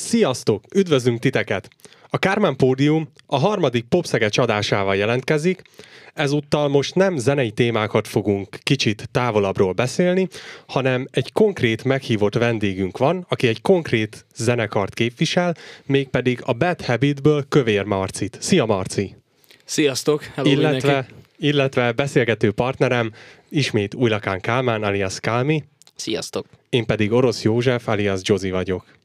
Sziasztok! Üdvözlünk titeket! A Kármán Pódium a harmadik Popszege csadásával jelentkezik, ezúttal most nem zenei témákat fogunk kicsit távolabbról beszélni, hanem egy konkrét meghívott vendégünk van, aki egy konkrét zenekart képvisel, mégpedig a Bad Habitből Kövér Marcit. Szia Marci! Sziasztok! Hello illetve, illetve beszélgető partnerem ismét Újlakán Kálmán alias Kálmi. Sziasztok! Én pedig Orosz József alias Jozi vagyok.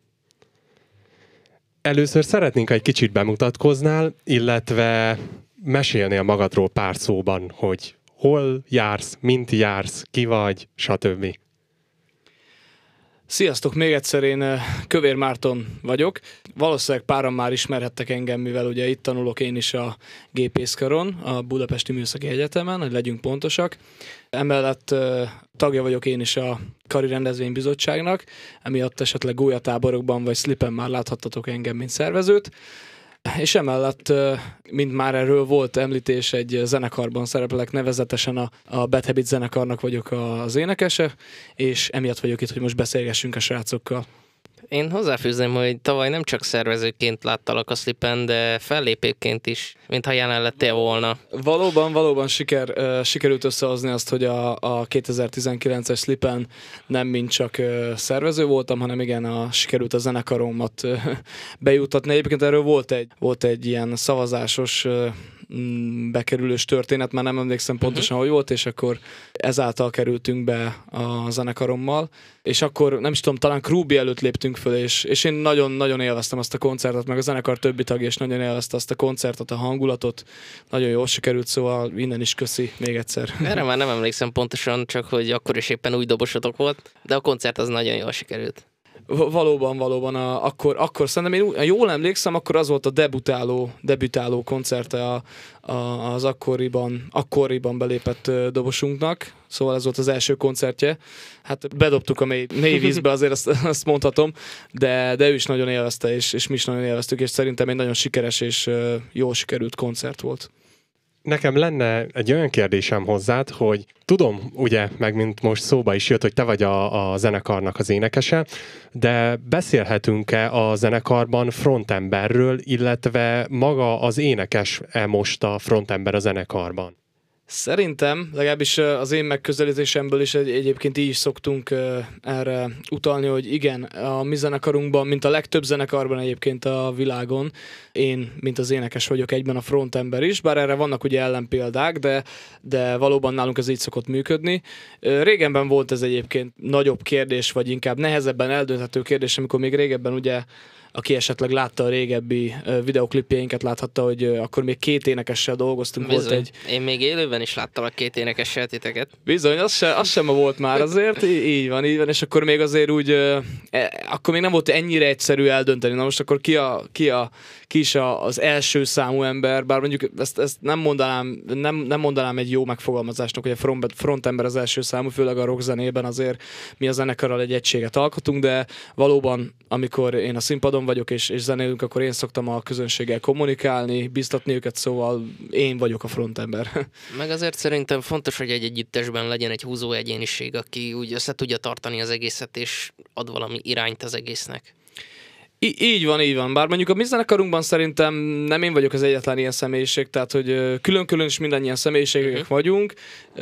Először szeretnénk, egy kicsit bemutatkoznál, illetve mesélnél magadról pár szóban, hogy hol jársz, mint jársz, ki vagy, stb. Sziasztok, még egyszer én eh, Kövér Márton vagyok. Valószínűleg páran már ismerhettek engem, mivel ugye itt tanulok én is a gépészkaron, a Budapesti Műszaki Egyetemen, hogy legyünk pontosak. Emellett eh, tagja vagyok én is a Kari Rendezvénybizottságnak, emiatt esetleg gólyatáborokban vagy slipen már láthattatok engem, mint szervezőt. És emellett, mint már erről volt említés, egy zenekarban szereplek, nevezetesen a, a Bad Habit zenekarnak vagyok az énekese, és emiatt vagyok itt, hogy most beszélgessünk a srácokkal. Én hozzáfűzném, hogy tavaly nem csak szervezőként láttalak a Slipen, de fellépőként is, mintha jelen lettél volna. Valóban, valóban siker, uh, sikerült összehozni azt, hogy a, a 2019-es Slipen nem mint csak uh, szervező voltam, hanem igen, a, sikerült a zenekaromat uh, bejutatni. Egyébként erről volt egy, volt egy ilyen szavazásos bekerülős történet, már nem emlékszem pontosan, uh-huh. hogy volt, és akkor ezáltal kerültünk be a zenekarommal, és akkor nem is tudom, talán Krúbi előtt léptünk föl, és, és én nagyon-nagyon élveztem azt a koncertet, meg a zenekar többi tagja, és nagyon élvezte azt a koncertet, a hangulatot, nagyon jól sikerült, szóval innen is köszi még egyszer. Erre már nem emlékszem pontosan, csak hogy akkor is éppen új dobosotok volt, de a koncert az nagyon jól sikerült. Valóban, valóban. A, akkor, akkor szerintem én jól emlékszem, akkor az volt a debutáló, debutáló koncerte a, a, az akkoriban, akkoriban belépett dobosunknak. Szóval ez volt az első koncertje. Hát bedobtuk a mély, mély vízbe, azért azt, azt mondhatom, de, de ő is nagyon élvezte, és, és mi is nagyon élveztük, és szerintem egy nagyon sikeres és jól sikerült koncert volt. Nekem lenne egy olyan kérdésem hozzád, hogy tudom, ugye, meg mint most szóba is jött, hogy te vagy a, a zenekarnak az énekese, de beszélhetünk-e a zenekarban frontemberről, illetve maga az énekes-e most a frontember a zenekarban? Szerintem, legalábbis az én megközelítésemből is egy, egyébként így is szoktunk erre utalni, hogy igen, a mi zenekarunkban, mint a legtöbb zenekarban egyébként a világon, én, mint az énekes vagyok egyben a frontember is, bár erre vannak ugye ellenpéldák, de, de valóban nálunk ez így szokott működni. Régenben volt ez egyébként nagyobb kérdés, vagy inkább nehezebben eldönthető kérdés, amikor még régebben ugye aki esetleg látta a régebbi videoklipjeinket, láthatta, hogy akkor még két énekessel dolgoztunk. Bizony. Volt egy... Én még élőben is láttam a két énekessel titeket. Bizony, az, se, az sem volt már azért, így van, így van, és akkor még azért úgy, e, akkor még nem volt ennyire egyszerű eldönteni. Na most akkor ki, a, ki, a, ki is a, az első számú ember, bár mondjuk ezt, ezt nem, mondanám, nem, nem mondanám egy jó megfogalmazásnak, hogy a front, frontember az első számú, főleg a rock zenében azért mi a zenekarral egy egységet alkotunk, de valóban, amikor én a színpadon vagyok és, és zenélünk, akkor én szoktam a közönséggel kommunikálni, biztatni őket, szóval én vagyok a frontember. Meg azért szerintem fontos, hogy egy együttesben legyen egy húzó egyéniség, aki úgy össze tudja tartani az egészet, és ad valami irányt az egésznek. I- így van, így van. Bár mondjuk a mi zenekarunkban szerintem nem én vagyok az egyetlen ilyen személyiség, tehát hogy külön-külön is mindannyian személyiségek uh-huh. vagyunk.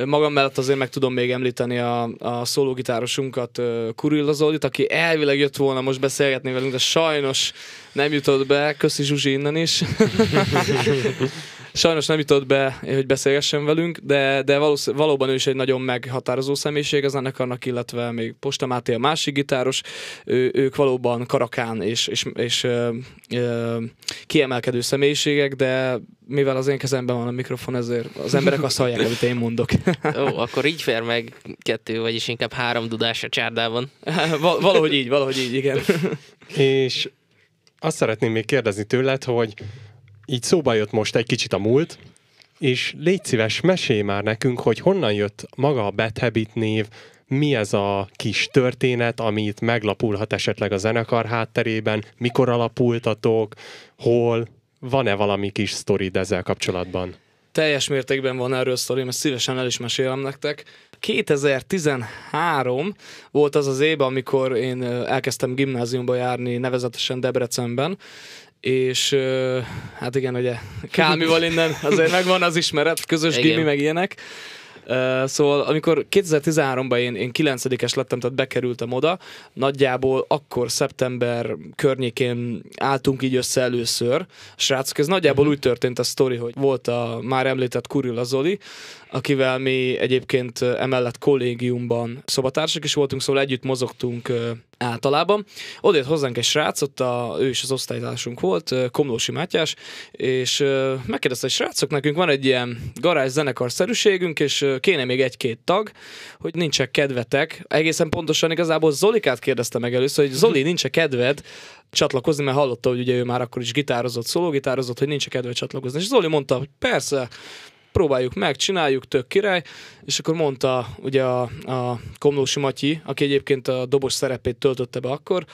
Magam mellett azért meg tudom még említeni a, a szólógitárosunkat, Kurilla Zoldit, aki elvileg jött volna most beszélgetni velünk, de sajnos nem jutott be. Köszi Zsuzsi innen is. Sajnos nem jutott be, hogy beszélgessen velünk, de, de valósz, valóban ő is egy nagyon meghatározó személyiség az ennek annak, illetve még Posta Máté a másik gitáros, ő, ők valóban karakán és, és, és ö, ö, kiemelkedő személyiségek, de mivel az én kezemben van a mikrofon, ezért az emberek azt hallják, amit én mondok. Ó, akkor így fér meg kettő, vagyis inkább három dudás a csárdában. Val- valahogy így, valahogy így, igen. És azt szeretném még kérdezni tőled, hogy így szóba jött most egy kicsit a múlt, és légy szíves, mesélj már nekünk, hogy honnan jött maga a Bad Habit név, mi ez a kis történet, amit meglapulhat esetleg a zenekar hátterében, mikor alapultatok, hol, van-e valami kis sztorid ezzel kapcsolatban? teljes mértékben van erről sztori, mert szívesen el is mesélem nektek. 2013 volt az az év, amikor én elkezdtem gimnáziumba járni, nevezetesen Debrecenben, és hát igen, ugye Kálmival innen azért megvan az ismeret, közös igen. gimi, meg ilyenek. Uh, szóval amikor 2013-ban én, én 9-es lettem, tehát bekerültem oda, nagyjából akkor szeptember környékén álltunk így össze először. Srácok, ez nagyjából uh-huh. úgy történt a sztori, hogy volt a már említett Kurilla Zoli, akivel mi egyébként emellett kollégiumban szobatársak is voltunk, szóval együtt mozogtunk általában. Odért hozzánk egy srác, ott a, ő is az osztálytársunk volt, Komlósi Mátyás, és megkérdezte, hogy srácok, nekünk van egy ilyen garázs zenekar szerűségünk, és kéne még egy-két tag, hogy nincs kedvetek. Egészen pontosan igazából Zolikát kérdezte meg először, hogy Zoli, nincs kedved csatlakozni, mert hallotta, hogy ugye ő már akkor is gitározott, szólógitározott, hogy nincs kedve csatlakozni. És Zoli mondta, hogy persze, próbáljuk meg, csináljuk, tök király, és akkor mondta ugye a, a Komlósi Matyi, aki egyébként a dobos szerepét töltötte be akkor,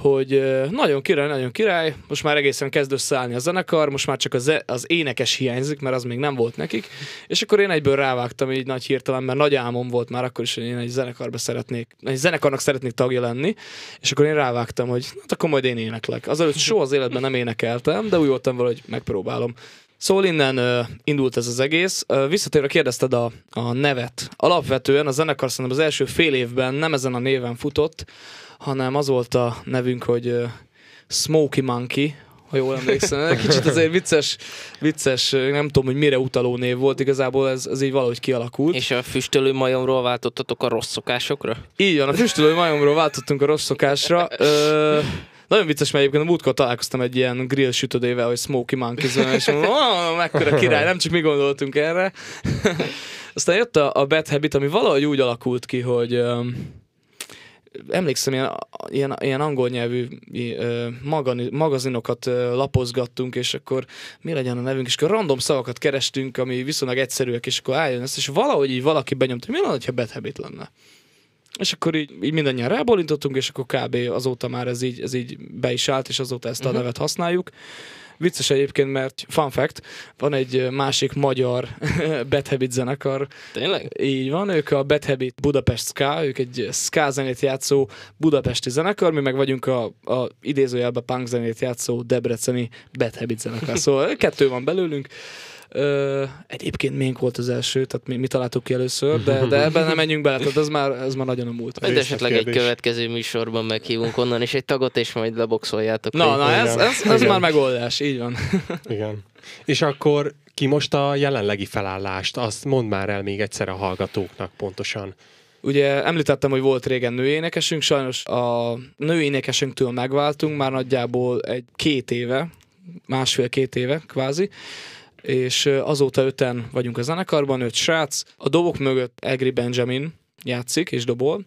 hogy nagyon király, nagyon király, most már egészen kezd összeállni a zenekar, most már csak az, az énekes hiányzik, mert az még nem volt nekik, és akkor én egyből rávágtam így nagy hirtelen, mert nagy álmom volt már akkor is, hogy én egy zenekarba szeretnék, egy zenekarnak szeretnék tagja lenni, és akkor én rávágtam, hogy hát akkor majd én éneklek. Azelőtt soha az életben nem énekeltem, de úgy voltam valahogy megpróbálom. Szóval innen uh, indult ez az egész. Uh, visszatérve kérdezted a, a nevet. Alapvetően a zenekar szerintem az első fél évben nem ezen a néven futott, hanem az volt a nevünk, hogy uh, Smoky Monkey, ha jól emlékszem. Kicsit azért vicces, vicces, nem tudom, hogy mire utaló név volt, igazából ez, ez így valahogy kialakult. És a füstölő majomról váltottatok a rossz szokásokra? Így van, a füstölő majomról váltottunk a rossz szokásra. Ö, nagyon vicces, mert egyébként a múltkor találkoztam egy ilyen grill sütödével, hogy Smoky Monkeys és mondom, mekkora király, nem csak mi gondoltunk erre. Aztán jött a, a Bad Habit, ami valahogy úgy alakult ki, hogy emlékszem, ilyen, ilyen, ilyen angol nyelvű magani, magazinokat lapozgattunk, és akkor mi legyen a nevünk, és akkor random szavakat kerestünk, ami viszonylag egyszerűek, és akkor álljon ezt, és valahogy így valaki benyomta, hogy mi lenne, ha Bad Habit lenne. És akkor így, így mindannyian rábólintottunk, és akkor kb. azóta már ez így, ez így be is állt, és azóta ezt a uh-huh. nevet használjuk. Vicces egyébként, mert fun fact, van egy másik magyar Bad Habit zenekar. Tényleg? Így van, ők a Bad Habit Budapest Ska, ők egy ska zenét játszó budapesti zenekar, mi meg vagyunk a, a idézőjelben punk zenét játszó debreceni Bad Habit zenekar. Szóval kettő van belőlünk. Ö, egyébként miénk volt az első, tehát mi, mi találtuk ki először, de, de ebben nem menjünk bele, tehát ez már, ez már nagyon a múlt. De esetleg egy következő műsorban meghívunk onnan, és egy tagot, és majd leboxoljátok. Na, na ez, ez, ez már megoldás, így van. Igen. És akkor ki most a jelenlegi felállást? Azt mondd már el még egyszer a hallgatóknak pontosan. Ugye említettem, hogy volt régen nőénekesünk, sajnos a nőénekesünktől megváltunk már nagyjából egy két éve, másfél-két éve kvázi, és azóta öten vagyunk a zenekarban, öt srác. A dobok mögött Egri Benjamin játszik és dobol.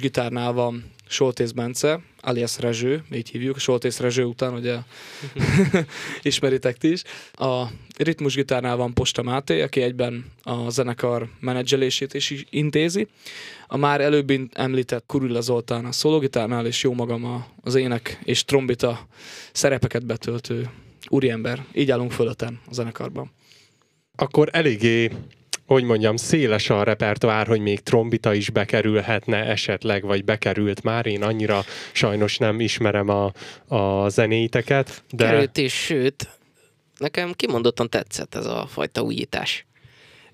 gitárnál van Soltész Bence, alias Rezső, így hívjuk, Soltész Rezső után, ugye ismeritek ti is. A ritmusgitárnál van Posta Máté, aki egyben a zenekar menedzselését is intézi. A már előbb említett Kurilla Zoltán a szólógitárnál, és jó magam az ének és trombita szerepeket betöltő úriember. Így állunk fölötten a zenekarban. Akkor eléggé hogy mondjam, széles a repertoár, hogy még trombita is bekerülhetne esetleg, vagy bekerült már. Én annyira sajnos nem ismerem a, a zenéiteket. De... Került is, sőt, nekem kimondottan tetszett ez a fajta újítás.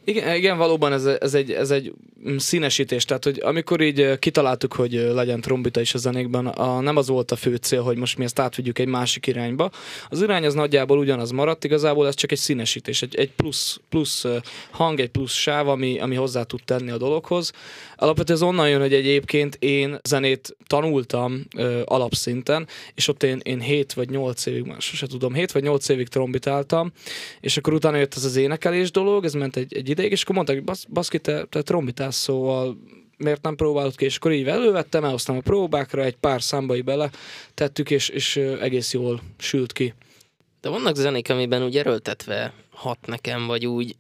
Igen, igen valóban ez, ez, egy, ez egy színesítés, tehát hogy amikor így kitaláltuk, hogy legyen trombita is a zenékben, a, nem az volt a fő cél, hogy most mi ezt átvigyük egy másik irányba. Az irány az nagyjából ugyanaz maradt, igazából ez csak egy színesítés, egy, egy plusz, plusz hang, egy plusz sáv, ami, ami hozzá tud tenni a dologhoz. Alapvetően ez onnan jön, hogy egyébként én zenét tanultam ö, alapszinten, és ott én, én 7 vagy 8 évig, már sose tudom, 7 vagy 8 évig trombitáltam, és akkor utána jött ez az énekelés dolog, ez ment egy, egy ideig, és akkor mondták, hogy basz, baszki, te, te trombitálsz, szóval miért nem próbálod ki, és akkor így elővettem, elhoztam a próbákra, egy pár számbai bele tettük, és, és egész jól sült ki. De vannak zenék, amiben úgy erőltetve hat nekem, vagy úgy,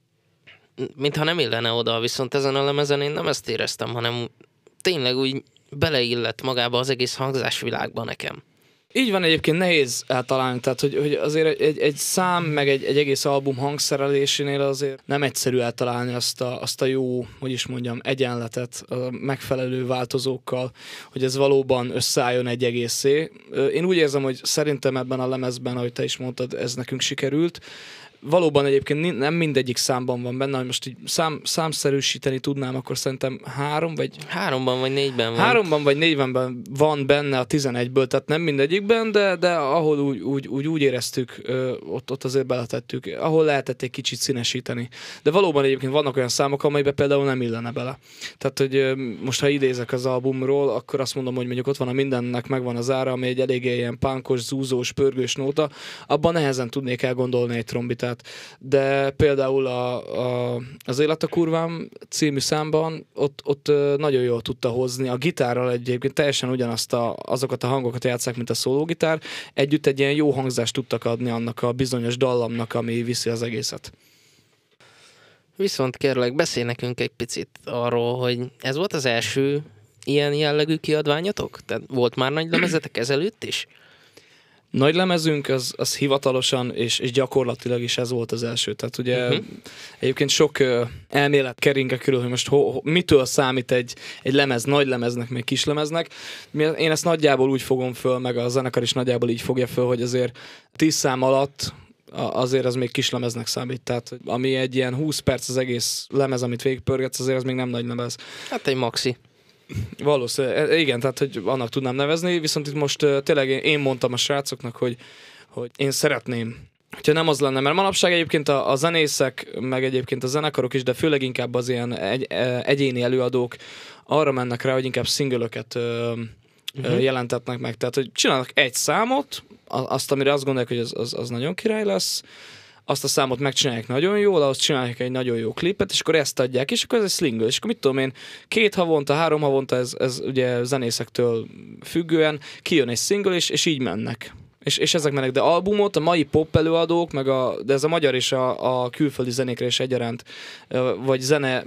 mintha nem illene oda, viszont ezen a lemezen én nem ezt éreztem, hanem tényleg úgy beleillett magába az egész hangzásvilágba nekem. Így van egyébként nehéz eltalálni, tehát hogy, hogy azért egy, egy szám, meg egy, egy egész album hangszerelésénél azért nem egyszerű eltalálni azt a, azt a jó, hogy is mondjam, egyenletet a megfelelő változókkal, hogy ez valóban összeálljon egy egészé. Én úgy érzem, hogy szerintem ebben a lemezben, ahogy te is mondtad, ez nekünk sikerült valóban egyébként nem mindegyik számban van benne, hogy most így szám, számszerűsíteni tudnám, akkor szerintem három vagy... Háromban vagy négyben van. Háromban vagy négyben van benne a 11-ből, tehát nem mindegyikben, de, de ahol úgy, úgy, úgy, úgy éreztük, ott, ott azért beletettük, ahol lehetett egy kicsit színesíteni. De valóban egyébként vannak olyan számok, amelyben például nem illene bele. Tehát, hogy most ha idézek az albumról, akkor azt mondom, hogy mondjuk ott van a mindennek megvan az ára, ami egy eléggé ilyen pánkos, zúzós, pörgős nóta, abban nehezen tudnék elgondolni egy trombitát tehát, de például a, a, az Élet a kurvám című számban ott, ott nagyon jól tudta hozni. A gitárral egyébként teljesen ugyanazt a, azokat a hangokat játszák, mint a szólógitár. Együtt egy ilyen jó hangzást tudtak adni annak a bizonyos dallamnak, ami viszi az egészet. Viszont kérlek, beszélj nekünk egy picit arról, hogy ez volt az első ilyen jellegű kiadványatok? Tehát volt már nagy lemezetek ezelőtt is? Nagy lemezünk az, az hivatalosan és, és gyakorlatilag is ez volt az első. Tehát ugye uh-huh. egyébként sok uh, elmélet keringe körül, hogy most ho, ho, mitől számít egy, egy lemez nagy lemeznek, meg kis lemeznek. Én ezt nagyjából úgy fogom föl, meg a zenekar is nagyjából így fogja föl, hogy azért tíz szám alatt azért az még kis lemeznek számít. Tehát ami egy ilyen 20 perc az egész lemez, amit végigpörgetsz, azért az még nem nagy lemez. Hát egy maxi. Valószínűleg, igen, tehát hogy annak tudnám nevezni, viszont itt most tényleg én mondtam a srácoknak, hogy, hogy én szeretném, hogyha nem az lenne, mert manapság egyébként a, a zenészek, meg egyébként a zenekarok is, de főleg inkább az ilyen egy, egyéni előadók arra mennek rá, hogy inkább szingölöket uh-huh. jelentetnek meg. Tehát, hogy csinálnak egy számot, azt, amire azt gondolják, hogy az, az, az nagyon király lesz, azt a számot megcsinálják nagyon jól, ahhoz csinálják egy nagyon jó klipet, és akkor ezt adják, és akkor ez egy slingle, és akkor mit tudom én, két havonta, három havonta, ez, ez ugye zenészektől függően kijön egy single, és, és így mennek. És, és ezek mennek, de albumot a mai pop előadók, meg a, de ez a magyar és a, a külföldi zenékre is egyaránt, vagy zene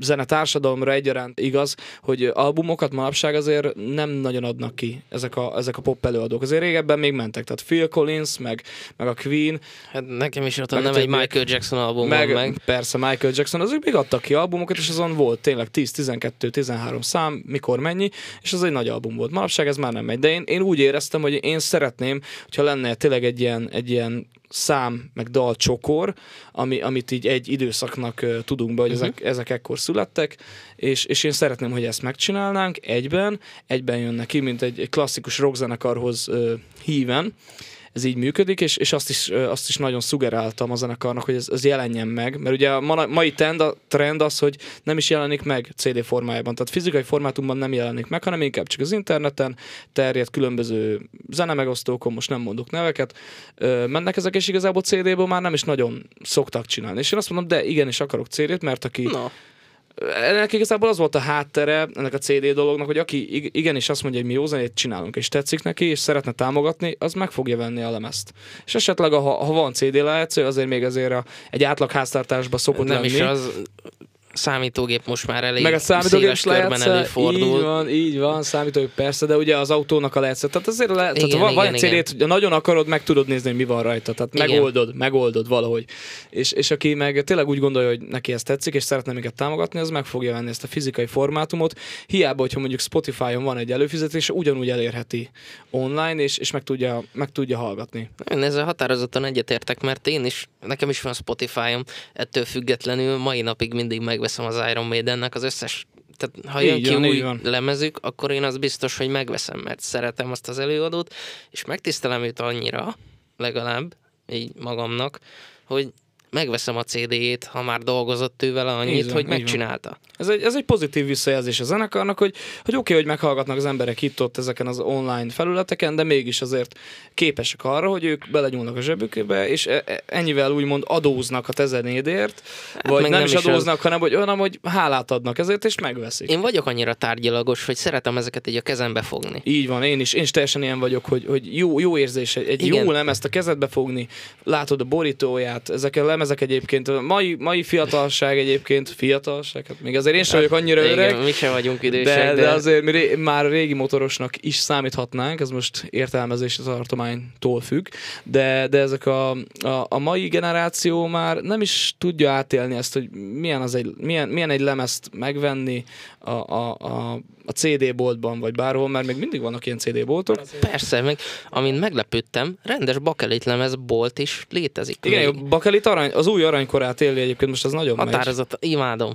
zene társadalomra egyaránt igaz, hogy albumokat manapság azért nem nagyon adnak ki ezek a, ezek a pop előadók. Azért régebben még mentek, tehát Phil Collins, meg, meg a Queen. Hát nekem is ott nem egy Michael Jackson album meg, meg. Persze Michael Jackson, azok még adtak ki albumokat, és azon volt tényleg 10, 12, 13 szám, mikor mennyi, és az egy nagy album volt. Manapság ez már nem megy, de én, én úgy éreztem, hogy én szeretném, hogyha lenne tényleg egy ilyen, egy ilyen szám, meg dal csokor, ami, amit így egy időszaknak uh, tudunk be, hogy uh-huh. ezek, ezek ekkor születtek, és, és én szeretném, hogy ezt megcsinálnánk egyben, egyben jönnek ki, mint egy, egy klasszikus rockzenekarhoz uh, híven, ez így működik, és, és azt, is, azt is nagyon szugeráltam a zenekarnak, hogy ez, ez jelenjen meg, mert ugye a mai trend, a trend az, hogy nem is jelenik meg CD formájában, tehát fizikai formátumban nem jelenik meg, hanem inkább csak az interneten terjed különböző zenemegosztókon, most nem mondok neveket, mennek ezek, és igazából CD-ből már nem is nagyon szoktak csinálni. És én azt mondom, de igenis akarok CD-t, mert aki no ennek igazából az volt a háttere ennek a CD dolognak, hogy aki igenis azt mondja, hogy mi jó zenét csinálunk, és tetszik neki, és szeretne támogatni, az meg fogja venni a lemezt. És esetleg, ha, ha van CD lejátszó, azért még azért a, egy átlag háztartásban szokott Nem lenni. is az számítógép most már elég Meg a számítógép széles körben előfordul. Így van, így van, számítógép persze, de ugye az autónak a lehetszet. Tehát azért le, igen, tehát van, igen, van egy cd nagyon akarod, meg tudod nézni, hogy mi van rajta. Tehát igen. megoldod, megoldod valahogy. És, és aki meg tényleg úgy gondolja, hogy neki ez tetszik, és szeretne minket támogatni, az meg fogja venni ezt a fizikai formátumot. Hiába, hogyha mondjuk Spotify-on van egy előfizetés, ugyanúgy elérheti online, és, és meg, tudja, meg tudja hallgatni. Én ezzel határozottan egyetértek, mert én is, nekem is van Spotify-om, ettől függetlenül mai napig mindig meg megveszem az Iron Maidennek az összes tehát ha jön ki új van. lemezük, akkor én az biztos, hogy megveszem, mert szeretem azt az előadót, és megtisztelem őt annyira, legalább, így magamnak, hogy megveszem a CD-jét, ha már dolgozott ő vele annyit, van, hogy megcsinálta. Ez egy, ez egy pozitív visszajelzés a zenekarnak, hogy, hogy oké, okay, hogy meghallgatnak az emberek itt-ott ezeken az online felületeken, de mégis azért képesek arra, hogy ők belegyúlnak a zsebükébe, és e, e, ennyivel úgymond adóznak a te zenédért, hát vagy nem, nem is adóznak, az... hanem hogy, hanem hogy hálát adnak ezért, és megveszik. Én vagyok annyira tárgyalagos, hogy szeretem ezeket így a kezembe fogni. Így van, én is, én is teljesen ilyen vagyok, hogy, hogy jó, jó érzés, egy Igen. jó nem ezt a kezedbe fogni, látod a borítóját, ezekkel lemezek egyébként, mai, mai fiatalság egyébként, fiatalság, hát még azért én sem vagyok annyira Igen, öreg. mi sem vagyunk idősek, de, de, de azért mi ré, már régi motorosnak is számíthatnánk, ez most értelmezési tartománytól függ, de, de ezek a, a, a mai generáció már nem is tudja átélni ezt, hogy milyen, az egy, milyen, milyen egy lemezt megvenni a, a, a, a CD boltban, vagy bárhol, mert még mindig vannak ilyen CD boltok. Persze, meg amint meglepődtem, rendes bakelit lemez bolt is létezik. Igen, a bakelit arany, az új aranykorát éli egyébként, most az nagyon Határozott, megy. imádom.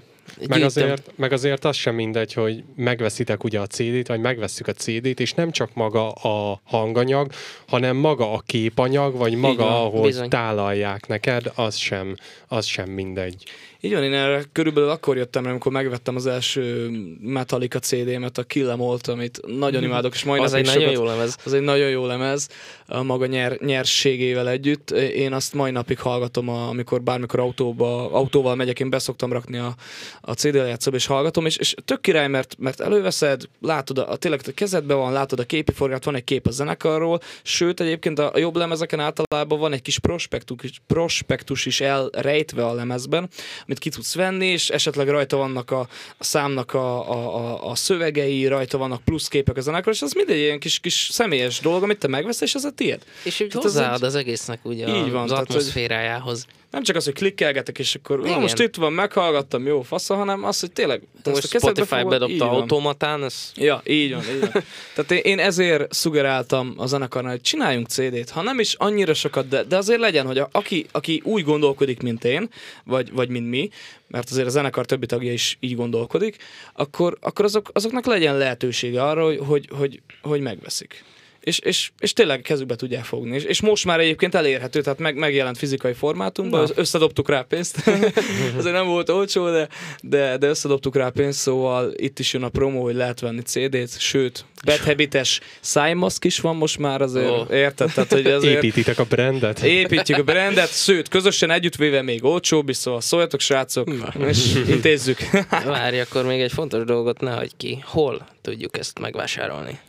Meg azért, meg azért az sem mindegy, hogy megveszitek ugye a CD-t, vagy megveszük a CD-t, és nem csak maga a hanganyag, hanem maga a képanyag, vagy maga, van, ahogy bizony. tálalják neked, az sem, az sem mindegy. Így van, én erre körülbelül akkor jöttem, amikor megvettem az első Metallica CD-met, a Kill Em All-t, amit nagyon mhm. imádok, és majd az egy nagyon jó lemez. Az egy nagyon jó lemez, a maga nyer, nyerségével együtt. Én azt mai napig hallgatom, amikor bármikor autóba, autóval megyek, én beszoktam rakni a, a CD lejátszóba, és hallgatom, és, és tök király, mert, mert előveszed, látod, a, a tényleg a kezedben van, látod a képi forgát, van egy kép a zenekarról, sőt egyébként a, a jobb lemezeken általában van egy kis prospektus, prospektus is elrejtve a lemezben, amit ki tudsz venni, és esetleg rajta vannak a, a számnak a, a, a, szövegei, rajta vannak pluszképek a zenekarról, és az mindegy ilyen kis, kis személyes dolog, amit te megvesz, és az a tiéd. És úgy hozzáad az egésznek ugye így van, az tehát, atmoszférájához. Hogy nem csak az, hogy klikkelgetek, és akkor Igen. most itt van, meghallgattam, jó fasza, hanem az, hogy tényleg... Most Spotify fogod, bedobta automatán, ez... Ja, így van, így van. Tehát én, én ezért szugeráltam a zenekarnál, hogy csináljunk CD-t, ha nem is annyira sokat, de, de azért legyen, hogy a, aki, aki úgy gondolkodik, mint én, vagy, vagy mint mi, mert azért a zenekar többi tagja is így gondolkodik, akkor, akkor azok, azoknak legyen lehetősége arra, hogy, hogy, hogy, hogy megveszik és, és, és tényleg kezükbe tudják fogni. És, és most már egyébként elérhető, tehát meg, megjelent fizikai formátumban, Na. összedobtuk rá pénzt. Azért nem volt olcsó, de, de, de összedobtuk rá pénzt, szóval itt is jön a promo, hogy lehet venni CD-t, sőt, Bad Habites szájmaszk is van most már azért, oh. érted? Tehát, hogy azért Építitek a brandet? Építjük a brandet, sőt, közösen együttvéve még olcsóbb is, szóval szóljatok srácok, Na. és intézzük. Várj, akkor még egy fontos dolgot ne hagyj ki. Hol tudjuk ezt megvásárolni?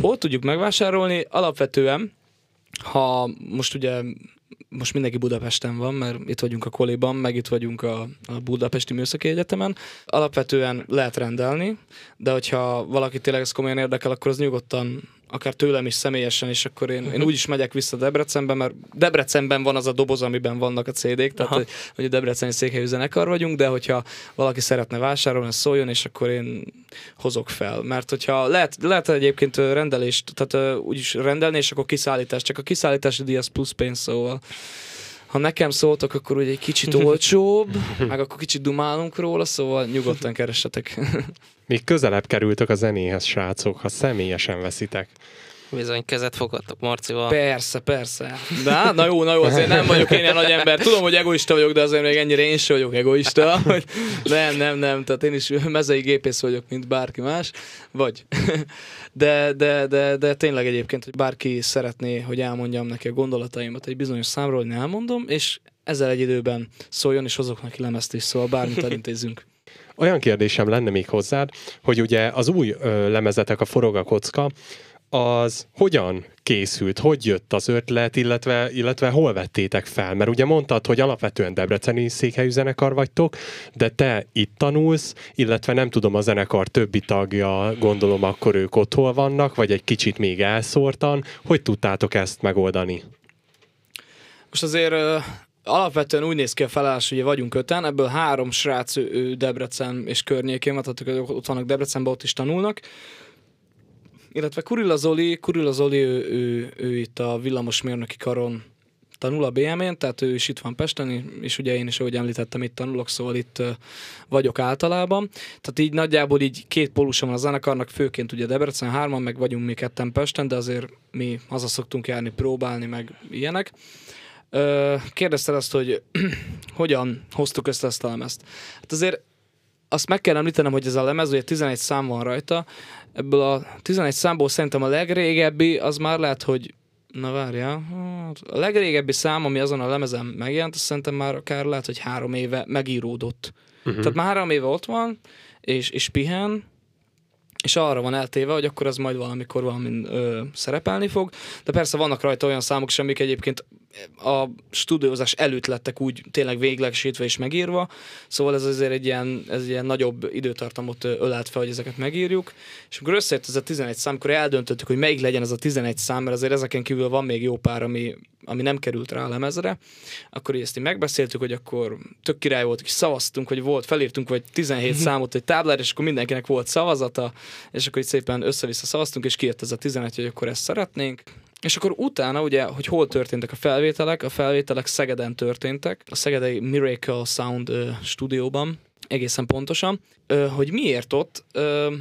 Hol tudjuk megvásárolni? Alapvetően, ha most ugye most mindenki Budapesten van, mert itt vagyunk a Koliban, meg itt vagyunk a, a Budapesti Műszaki Egyetemen. Alapvetően lehet rendelni, de hogyha valaki tényleg ezt komolyan érdekel, akkor az nyugodtan akár tőlem is személyesen, és akkor én, én úgy is megyek vissza Debrecenbe, mert Debrecenben van az a doboz, amiben vannak a CD-k, tehát hogy, hogy a Debreceni székhelyű zenekar vagyunk, de hogyha valaki szeretne vásárolni, szóljon, és akkor én hozok fel. Mert hogyha lehet, lehet egyébként rendelést, tehát úgyis rendelni, és akkor kiszállítás, csak a kiszállítási díj az plusz pénz, szóval ha nekem szóltok, akkor ugye egy kicsit olcsóbb, meg akkor kicsit dumálunk róla, szóval nyugodtan keressetek. Még közelebb kerültök a zenéhez, srácok, ha személyesen veszitek. Bizony kezet fogadtok Marcival. Persze, persze. Hát, na jó, na jó, azért nem vagyok én ilyen nagy ember. Tudom, hogy egoista vagyok, de azért még ennyire én sem vagyok egoista. Hogy nem, nem, nem. Tehát én is mezei gépész vagyok, mint bárki más. Vagy. De, de, de, de tényleg egyébként, hogy bárki szeretné, hogy elmondjam neki a gondolataimat egy bizonyos számról, hogy ne elmondom, és ezzel egy időben szóljon, és hozok neki lemezt is, szóval bármit elintézzünk. Olyan kérdésem lenne még hozzád, hogy ugye az új ö, lemezetek, a Forog a kocka, az hogyan készült, hogy jött az ötlet, illetve, illetve hol vettétek fel? Mert ugye mondtad, hogy alapvetően debreceni székhelyű zenekar vagytok, de te itt tanulsz, illetve nem tudom, a zenekar többi tagja, gondolom akkor ők otthon vannak, vagy egy kicsit még elszórtan. Hogy tudtátok ezt megoldani? Most azért alapvetően úgy néz ki a felállás, hogy vagyunk öten, ebből három srác ő, Debrecen és környékén, tehát ott vannak Debrecenben, ott is tanulnak. Illetve Kurilla Zoli, Kurilla Zoli ő, ő, ő itt a villamosmérnöki karon tanul a BM-én, tehát ő is itt van Pesten, és ugye én is, ahogy említettem, itt tanulok, szóval itt vagyok általában. Tehát így nagyjából így két pólusa van a zenekarnak, főként ugye Debrecen hárman, meg vagyunk mi ketten Pesten, de azért mi haza szoktunk járni, próbálni, meg ilyenek. Kérdezted azt, hogy hogyan hoztuk össze ezt a lemezt. Hát azért azt meg kell említenem, hogy ez a lemez, ugye 11 szám van rajta, ebből a 11 számból szerintem a legrégebbi, az már lehet, hogy Na várjál, hát a legrégebbi szám, ami azon a lemezen megjelent, azt szerintem már akár lehet, hogy három éve megíródott. Uh-huh. Tehát már három éve ott van, és, és pihen, és arra van eltéve, hogy akkor az majd valamikor valamin ö, szerepelni fog. De persze vannak rajta olyan számok is, amik egyébként a stúdiózás előtt lettek úgy tényleg véglegesítve és megírva, szóval ez azért egy ilyen, ez egy ilyen nagyobb időtartamot ölelt fel, hogy ezeket megírjuk, és amikor összejött ez a 11 szám, akkor eldöntöttük, hogy melyik legyen ez a 11 szám, mert azért ezeken kívül van még jó pár, ami, ami nem került rá a lemezre, akkor ezt így megbeszéltük, hogy akkor tök király volt, és szavaztunk, hogy volt, felírtunk vagy 17 mhm. számot egy táblára, és akkor mindenkinek volt szavazata, és akkor így szépen össze-vissza szavaztunk, és kijött ez a 11, hogy akkor ezt szeretnénk. És akkor utána ugye, hogy hol történtek a felvételek, a felvételek Szegeden történtek, a Szegedei Miracle Sound uh, stúdióban, egészen pontosan. Uh, hogy miért ott? Uh,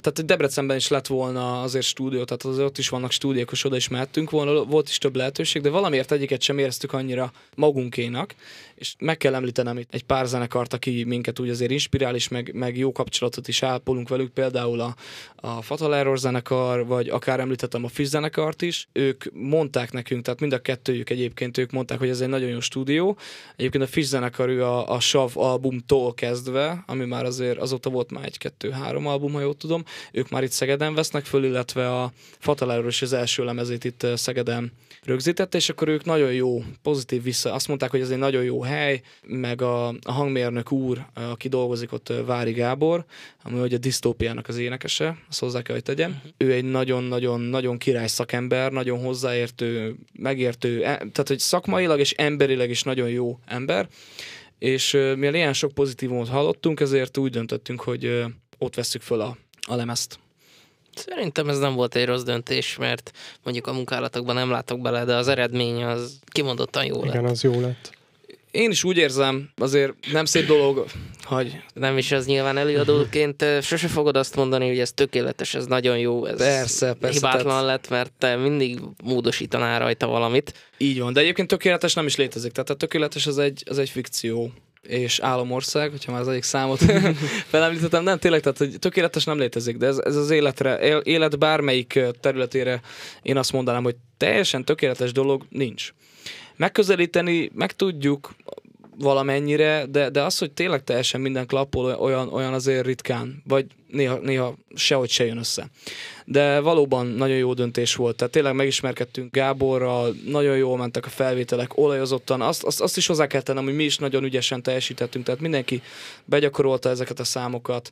tehát Debrecenben is lett volna azért stúdió, tehát azért ott is vannak stúdiók, és oda is mehettünk volna, volt is több lehetőség, de valamiért egyiket sem éreztük annyira magunkénak, és meg kell említenem itt egy pár zenekart, aki minket úgy azért inspirál, és meg, meg jó kapcsolatot is ápolunk velük, például a, a Fatal Error zenekar, vagy akár említettem a Fish zenekart is, ők mondták nekünk, tehát mind a kettőjük egyébként ők mondták, hogy ez egy nagyon jó stúdió. Egyébként a Fish zenekar ő a, a Sav albumtól kezdve, ami már azért azóta volt már egy-kettő-három album, ha jól tudom, ők már itt Szegeden vesznek föl, illetve a Fatal Error is az első lemezét itt Szegeden rögzítette, és akkor ők nagyon jó, pozitív vissza, azt mondták, hogy ez egy nagyon jó hely, meg a, a hangmérnök úr, aki dolgozik ott, Vári Gábor, ami ugye a disztópiának az énekese, azt hozzá kell, hogy tegyem. Uh-huh. Ő egy nagyon-nagyon-nagyon király szakember, nagyon hozzáértő, megértő, e, tehát hogy szakmailag és emberileg is nagyon jó ember, és mivel ilyen sok pozitívumot hallottunk, ezért úgy döntöttünk, hogy ott vesszük föl a, a lemezt. Szerintem ez nem volt egy rossz döntés, mert mondjuk a munkálatokban nem látok bele, de az eredmény az kimondottan jó Igen, lett. az jó lett. Én is úgy érzem, azért nem szép dolog, hogy... Nem is az nyilván előadóként, sose fogod azt mondani, hogy ez tökéletes, ez nagyon jó, ez persze, persze, hibátlan tehát... lett, mert te mindig módosítanál rajta valamit. Így van, de egyébként tökéletes nem is létezik, tehát a tökéletes az egy, az egy fikció és államország, hogyha már az egyik számot felemlítettem, nem tényleg, tehát hogy tökéletes nem létezik, de ez, ez az életre, élet bármelyik területére én azt mondanám, hogy teljesen tökéletes dolog nincs. Megközelíteni meg tudjuk, valamennyire, de, de az, hogy tényleg teljesen minden klappol, olyan, olyan azért ritkán, vagy néha, néha sehogy se jön össze. De valóban nagyon jó döntés volt, tehát tényleg megismerkedtünk Gáborral, nagyon jól mentek a felvételek, olajozottan, azt, azt, azt is hozzá kell tennem, hogy mi is nagyon ügyesen teljesítettünk, tehát mindenki begyakorolta ezeket a számokat,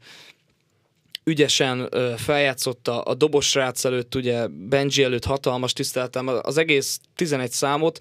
ügyesen feljátszotta a dobos srác előtt, ugye Benji előtt hatalmas tiszteltem, az egész 11 számot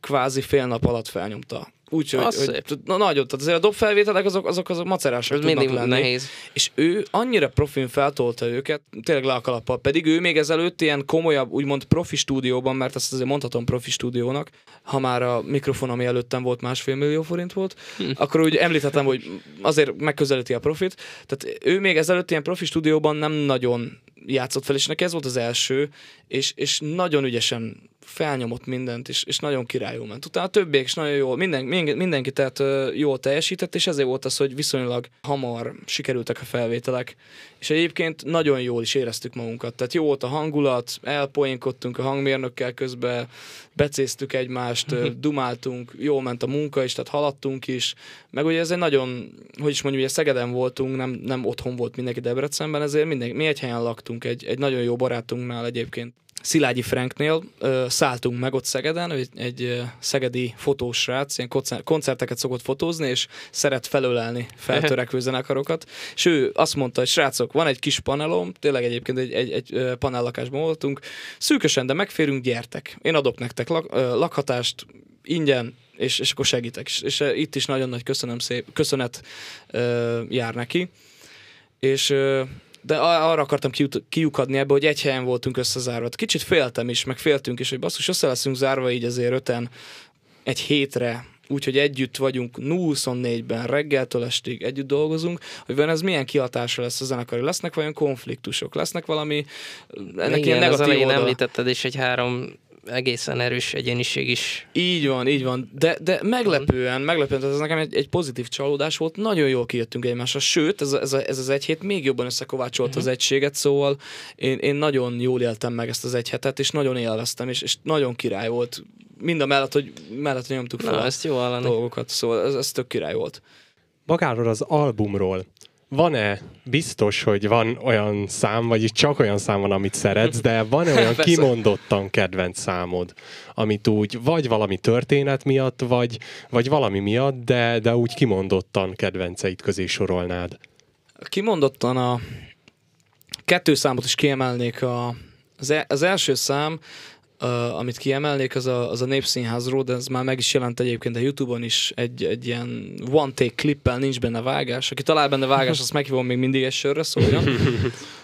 kvázi fél nap alatt felnyomta Úgyhogy hogy, na, nagyon, tehát azért a dobfelvételek azok, azok, azok macerásak Ez mindig lenni. nehéz. És ő annyira profin feltolta őket, tényleg le a kalappal, pedig ő még ezelőtt ilyen komolyabb, úgymond profi stúdióban, mert ezt azért mondhatom profi stúdiónak, ha már a mikrofon, ami előttem volt másfél millió forint volt, hm. akkor úgy említettem, hogy azért megközelíti a profit. Tehát ő még ezelőtt ilyen profi stúdióban nem nagyon játszott fel, és neki ez volt az első, és, és nagyon ügyesen felnyomott mindent, és, és nagyon királyul ment. Utána a többiek is nagyon jól, minden, mindenki tehát jól teljesített, és ezért volt az, hogy viszonylag hamar sikerültek a felvételek, és egyébként nagyon jól is éreztük magunkat. Tehát jó volt a hangulat, elpoénkodtunk a hangmérnökkel közben, becéztük egymást, dumáltunk, jól ment a munka is, tehát haladtunk is, meg ugye ez egy nagyon, hogy is mondjuk, ugye Szegeden voltunk, nem, nem otthon volt mindenki Debrecenben, ezért mindenki, mi egy helyen laktunk, egy, egy nagyon jó barátunknál egyébként Szilágyi Franknél ö, szálltunk meg ott Szegeden, egy, egy szegedi fotós srác, ilyen koncerteket szokott fotózni, és szeret felölelni feltörekvő zenekarokat, és ő azt mondta, hogy srácok, van egy kis panelom, tényleg egyébként egy, egy, egy panellakásban voltunk, szűkösen, de megférünk, gyertek. Én adok nektek lak, ö, lakhatást, ingyen, és, és akkor segítek. És, és itt is nagyon nagy köszönöm szép, köszönet ö, jár neki. És ö, de arra akartam kiukadni ebbe, hogy egy helyen voltunk összezárva. Kicsit féltem is, meg féltünk is, hogy basszus, össze leszünk zárva így azért öten egy hétre, úgyhogy együtt vagyunk 24-ben, reggeltől estig együtt dolgozunk, hogy van ez milyen kihatása lesz a zenekari. Lesznek vajon konfliktusok, lesznek valami ennek Igen, ilyen negatív az említetted is egy három egészen erős egyéniség is. Így van, így van. De, de meglepően, meglepően, ez nekem egy, egy pozitív csalódás volt, nagyon jól kijöttünk egymásra, sőt, ez, ez, ez az egy hét még jobban összekovácsolta uh-huh. az egységet, szóval én, én nagyon jól éltem meg ezt az egy hetet, és nagyon élveztem, és, és nagyon király volt. Mind a mellett, hogy mellett nyomtuk fel Na, ezt jó dolgokat, szóval ez, ez tök király volt. Magáról az albumról van-e biztos, hogy van olyan szám, vagy csak olyan szám van, amit szeretsz, de van-e olyan kimondottan kedvenc számod, amit úgy vagy valami történet miatt, vagy, vagy valami miatt, de, de úgy kimondottan kedvenceit közé sorolnád? Kimondottan a kettő számot is kiemelnék. A, az, e, az első szám Uh, amit kiemelnék, az a, az a Népszínházról, de ez már meg is jelent egyébként a Youtube-on is egy, egy ilyen one-take klippel, nincs benne vágás. Aki talál benne vágás, azt meghívom még mindig egy sörre szóljon.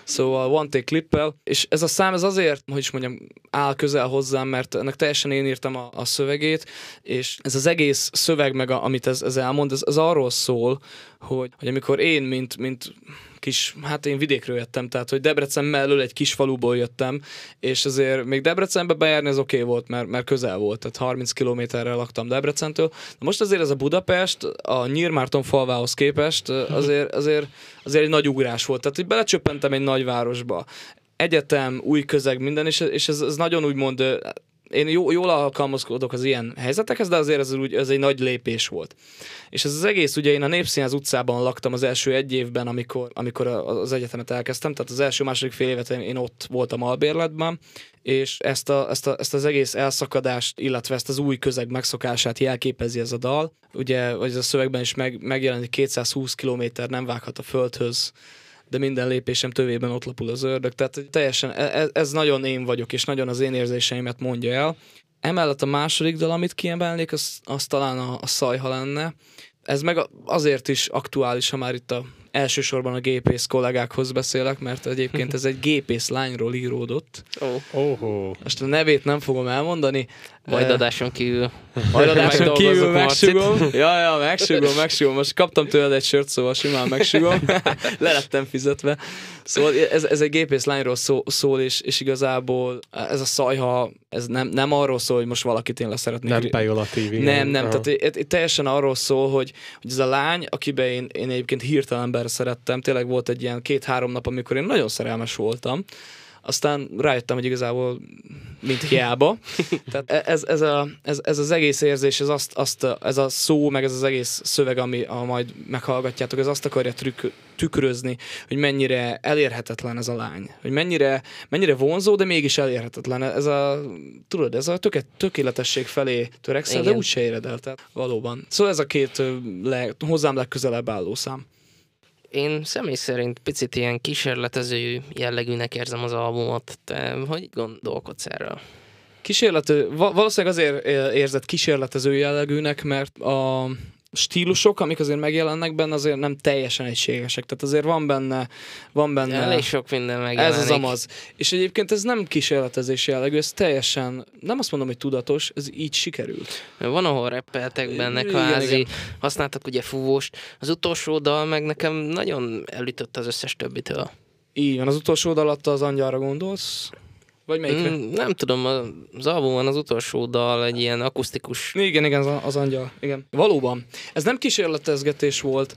Szóval one-take klippel, és ez a szám ez azért, hogy is mondjam, áll közel hozzám, mert ennek teljesen én írtam a, a szövegét, és ez az egész szöveg, meg a, amit ez, ez elmond, ez, ez arról szól, hogy, hogy amikor én, mint, mint kis, hát én vidékről jöttem, tehát hogy Debrecen mellől egy kis faluból jöttem, és azért még Debrecenbe bejárni az oké okay volt, mert, mert közel volt, tehát 30 kilométerre laktam Debrecentől. De most azért ez a Budapest a Nyírmárton falvához képest azért, azért, azért egy nagy ugrás volt. Tehát hogy belecsöppentem egy nagyvárosba egyetem, új közeg, minden, és, és ez, ez nagyon úgymond én jó, jól alkalmazkodok az ilyen helyzetekhez, de azért ez, úgy, ez egy nagy lépés volt. És ez az egész, ugye én a Népszínház utcában laktam az első egy évben, amikor, amikor az egyetemet elkezdtem, tehát az első második fél évet én, ott voltam albérletben, és ezt, a, ezt, a, ezt az egész elszakadást, illetve ezt az új közeg megszokását jelképezi ez a dal. Ugye, vagy ez a szövegben is meg, megjelenik 220 km nem vághat a földhöz, de minden lépésem tövében ott lapul az ördög. Tehát teljesen ez, ez nagyon én vagyok, és nagyon az én érzéseimet mondja el. Emellett a második dal, amit kiemelnék, az, az talán a, a szajha lenne. Ez meg azért is aktuális, ha már itt a elsősorban a gépész kollégákhoz beszélek, mert egyébként ez egy gépész lányról íródott. Oh. Oh. Most a nevét nem fogom elmondani. Majd adáson kívül. Majd adáson kívül megsugom. Ja, ja, megsugom, megsugom. Most kaptam tőled egy sört, szóval simán megsugom. Le lettem fizetve. Szóval ez, ez egy gépész lányról szó, szól, és, és igazából ez a szajha, ez nem, nem arról szól, hogy most valakit én leszeretnék. Nem pejolatív. Nem, nem. Aha. Tehát itt, itt teljesen arról szól, hogy, hogy ez a lány, akiben én, én egyébként hirtelen szerettem, tényleg volt egy ilyen két-három nap, amikor én nagyon szerelmes voltam, aztán rájöttem, hogy igazából mint hiába. Tehát e- ez, ez, a, ez, ez, az egész érzés, ez, azt, azt, ez a szó, meg ez az egész szöveg, ami a majd meghallgatjátok, ez azt akarja trükk, tükrözni, hogy mennyire elérhetetlen ez a lány. Hogy mennyire, mennyire vonzó, de mégis elérhetetlen. Ez a, tudod, ez a töké, tökéletesség felé törekszel, Igen. de úgyse éred el. Tehát valóban. Szóval ez a két le, hozzám legközelebb álló szám én személy szerint picit ilyen kísérletező jellegűnek érzem az albumot. Te hogy gondolkodsz erről? Kísérlető, valószínűleg azért érzett kísérletező jellegűnek, mert a stílusok, amik azért megjelennek benne, azért nem teljesen egységesek. Tehát azért van benne... Van benne Elég sok minden megjelenik. Ez az amaz. És egyébként ez nem kísérletezés jellegű, ez teljesen, nem azt mondom, hogy tudatos, ez így sikerült. Van, ahol reppeltek benne kvázi, igen, igen. használtak ugye fúvóst. Az utolsó dal meg nekem nagyon elütött az összes többitől. Így van, az utolsó dal alatt az angyalra gondolsz? Vagy melyikre? Mm, nem tudom, az albumon az utolsó dal egy ilyen akusztikus... Igen, igen, az, az angyal. Igen. Valóban. Ez nem kísérletezgetés volt,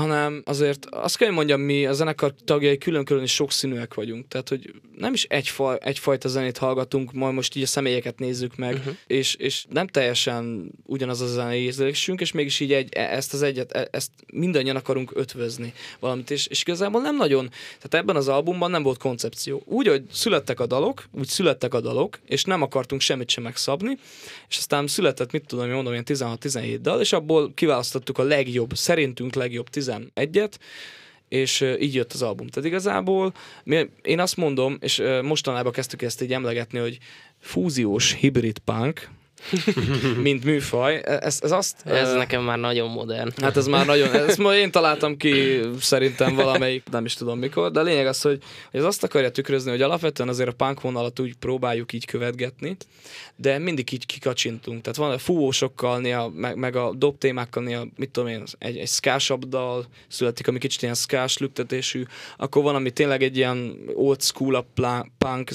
hanem azért azt kell, mondjam, mi a zenekar tagjai külön-külön is sokszínűek vagyunk. Tehát, hogy nem is egyfaj, egyfajta zenét hallgatunk, majd most így a személyeket nézzük meg, uh-huh. és, és nem teljesen ugyanaz a zenei érzésünk, és mégis így egy, e, ezt az egyet, e, ezt mindannyian akarunk ötvözni valamit, és, és igazából nem nagyon, tehát ebben az albumban nem volt koncepció. Úgy, hogy születtek a dalok, úgy születtek a dalok, és nem akartunk semmit sem megszabni, és aztán született, mit tudom, mondom, ilyen 16-17 dal, és abból kiválasztottuk a legjobb, szerintünk legjobb 11-et, és így jött az album. Tehát igazából én azt mondom, és mostanában kezdtük ezt így emlegetni, hogy fúziós hibrid punk, mint műfaj. Ez, ez, azt, ez uh, nekem már nagyon modern. Hát ez már nagyon, ezt ma én találtam ki szerintem valamelyik, nem is tudom mikor, de a lényeg az, hogy, hogy ez azt akarja tükrözni, hogy alapvetően azért a punk vonalat úgy próbáljuk így követgetni, de mindig így kikacsintunk. Tehát van a fúvósokkal, néha, meg, meg a dob témákkal, néha, mit tudom én, egy, egy skásabb dal születik, ami kicsit ilyen skás lüktetésű, akkor van, ami tényleg egy ilyen old school punk,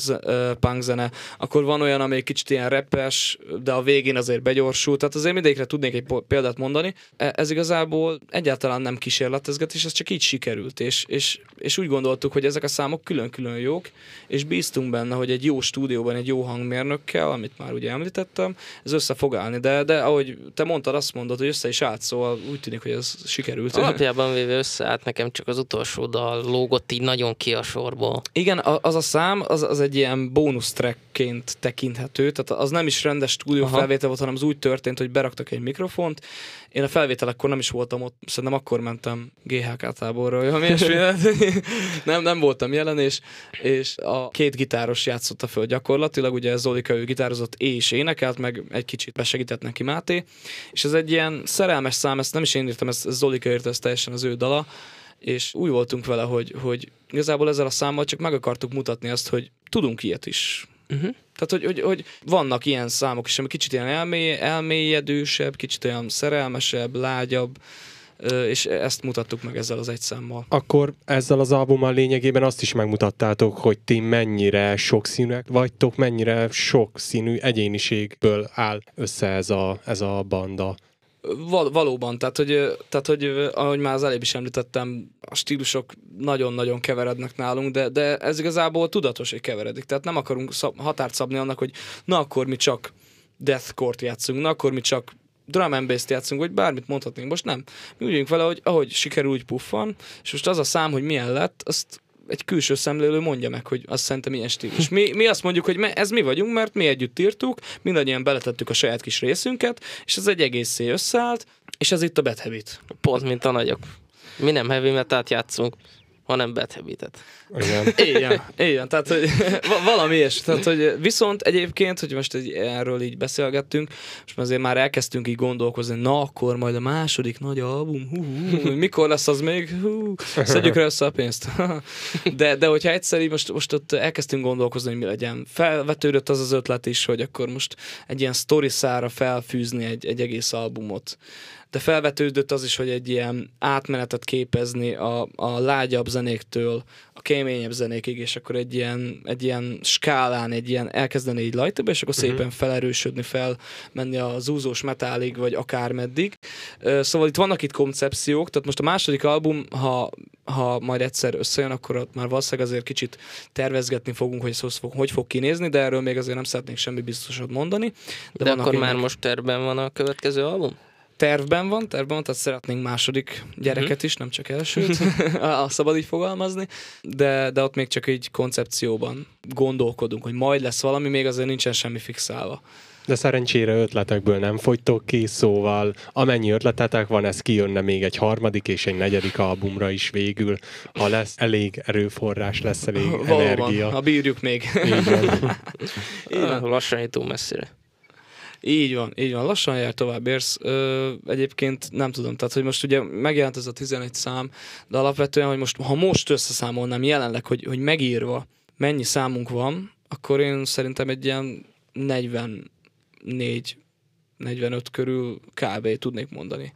punk zene, akkor van olyan, ami kicsit ilyen repes, de a végén azért begyorsult, tehát azért mindegyikre tudnék egy példát mondani. E, ez igazából egyáltalán nem kísérletezgetés, ez csak így sikerült, és, és, és úgy gondoltuk, hogy ezek a számok külön-külön jók, és bíztunk benne, hogy egy jó stúdióban, egy jó hangmérnökkel, amit már ugye említettem, ez össze fog állni, de, de ahogy te mondtad, azt mondod, hogy össze is állt, szóval úgy tűnik, hogy ez sikerült. Alapjában véve összeállt, nekem csak az utolsó dal lógott így nagyon ki a sorból. Igen, az a szám, az, az egy ilyen bónusz trackként tekinthető, tehát az nem is rendes stúdió felvétel volt, hanem az úgy történt, hogy beraktak egy mikrofont. Én a felvételekkor nem is voltam ott, szerintem akkor mentem GHK táborra, vagy nem, nem voltam jelen, és, és a két gitáros játszotta föl gyakorlatilag, ugye Zolika ő gitározott és énekelt, meg egy kicsit besegített neki Máté, és ez egy ilyen szerelmes szám, ezt nem is én írtam, ezt Zolika írta, ez teljesen az ő dala, és úgy voltunk vele, hogy, hogy igazából ezzel a számmal csak meg akartuk mutatni azt, hogy tudunk ilyet is. Uh-huh. Tehát, hogy, hogy, hogy vannak ilyen számok is, ami kicsit ilyen elmély, elmélyedősebb, kicsit olyan szerelmesebb, lágyabb, és ezt mutattuk meg ezzel az egy számmal. Akkor ezzel az albummal lényegében azt is megmutattátok, hogy ti mennyire sokszínűek vagytok, mennyire sokszínű egyéniségből áll össze ez a, ez a banda. Val- valóban, tehát hogy, tehát hogy ahogy már az előbb is említettem, a stílusok nagyon-nagyon keverednek nálunk, de, de ez igazából tudatos, hogy keveredik. Tehát nem akarunk szab- határt szabni annak, hogy na akkor mi csak deathcore-t játszunk, na akkor mi csak drum and bass játszunk, vagy bármit mondhatnénk. Most nem. Mi úgy vele, hogy ahogy sikerül, úgy puffan, és most az a szám, hogy milyen lett, azt egy külső szemlélő mondja meg, hogy azt szerintem milyen stílus. Mi, mi azt mondjuk, hogy ez mi vagyunk, mert mi együtt írtuk, mindannyian beletettük a saját kis részünket, és ez egy egészé összeállt, és ez itt a Bad Habit. Pont, mint a nagyok. Mi nem heavy metal játszunk hanem habit Igen. Igen, igen, tehát hogy valami is. Tehát, hogy viszont egyébként, hogy most egy, erről így beszélgettünk, és azért már elkezdtünk így gondolkozni, na akkor majd a második nagy album, hú, hú, mikor lesz az még, hú, szedjük rá össze a pénzt. De, de hogyha egyszer így most, most ott elkezdtünk gondolkozni, hogy mi legyen, felvetődött az az ötlet is, hogy akkor most egy ilyen story szára felfűzni egy, egy egész albumot de felvetődött az is, hogy egy ilyen átmenetet képezni a, a lágyabb zenéktől a keményebb zenékig, és akkor egy ilyen, egy ilyen skálán, egy ilyen elkezdeni így lajtabb, és akkor uh-huh. szépen felerősödni, fel menni a zúzós metálig, vagy akár meddig. Szóval itt vannak itt koncepciók, tehát most a második album, ha, ha majd egyszer összejön, akkor ott már valószínűleg azért kicsit tervezgetni fogunk, hogy ez fog, hogy fog kinézni, de erről még azért nem szeretnék semmi biztosat mondani. De, de akkor már most terben van a következő album? Tervben van, tervben van, tehát szeretnénk második gyereket uh-huh. is, nem csak elsőt, a szabad így fogalmazni, de, de ott még csak egy koncepcióban gondolkodunk, hogy majd lesz valami, még azért nincsen semmi fixálva. De szerencsére ötletekből nem fogytok ki, szóval amennyi ötletetek van, ez kijönne még egy harmadik és egy negyedik albumra is végül, ha lesz elég erőforrás, lesz elég Valóban, energia. ha bírjuk még. Így van. Így van. Lassan jutunk messzire. Így van, így van. Lassan jár tovább érsz. Ö, egyébként nem tudom, tehát hogy most ugye megjelent ez a 11 szám, de alapvetően, hogy most, ha most összeszámolnám jelenleg, hogy, hogy megírva mennyi számunk van, akkor én szerintem egy ilyen 44 45 körül kb. tudnék mondani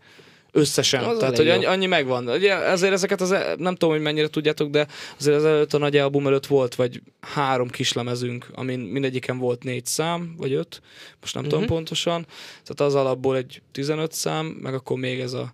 összesen. Az Tehát, hogy annyi, annyi megvan. Ugye ezért ezeket az, nem tudom, hogy mennyire tudjátok, de azért az előtt a nagy album előtt volt, vagy három kislemezünk, amin mindegyiken volt négy szám, vagy öt, most nem uh-huh. tudom mhm. pontosan. Tehát az alapból egy 15 szám, meg akkor még ez a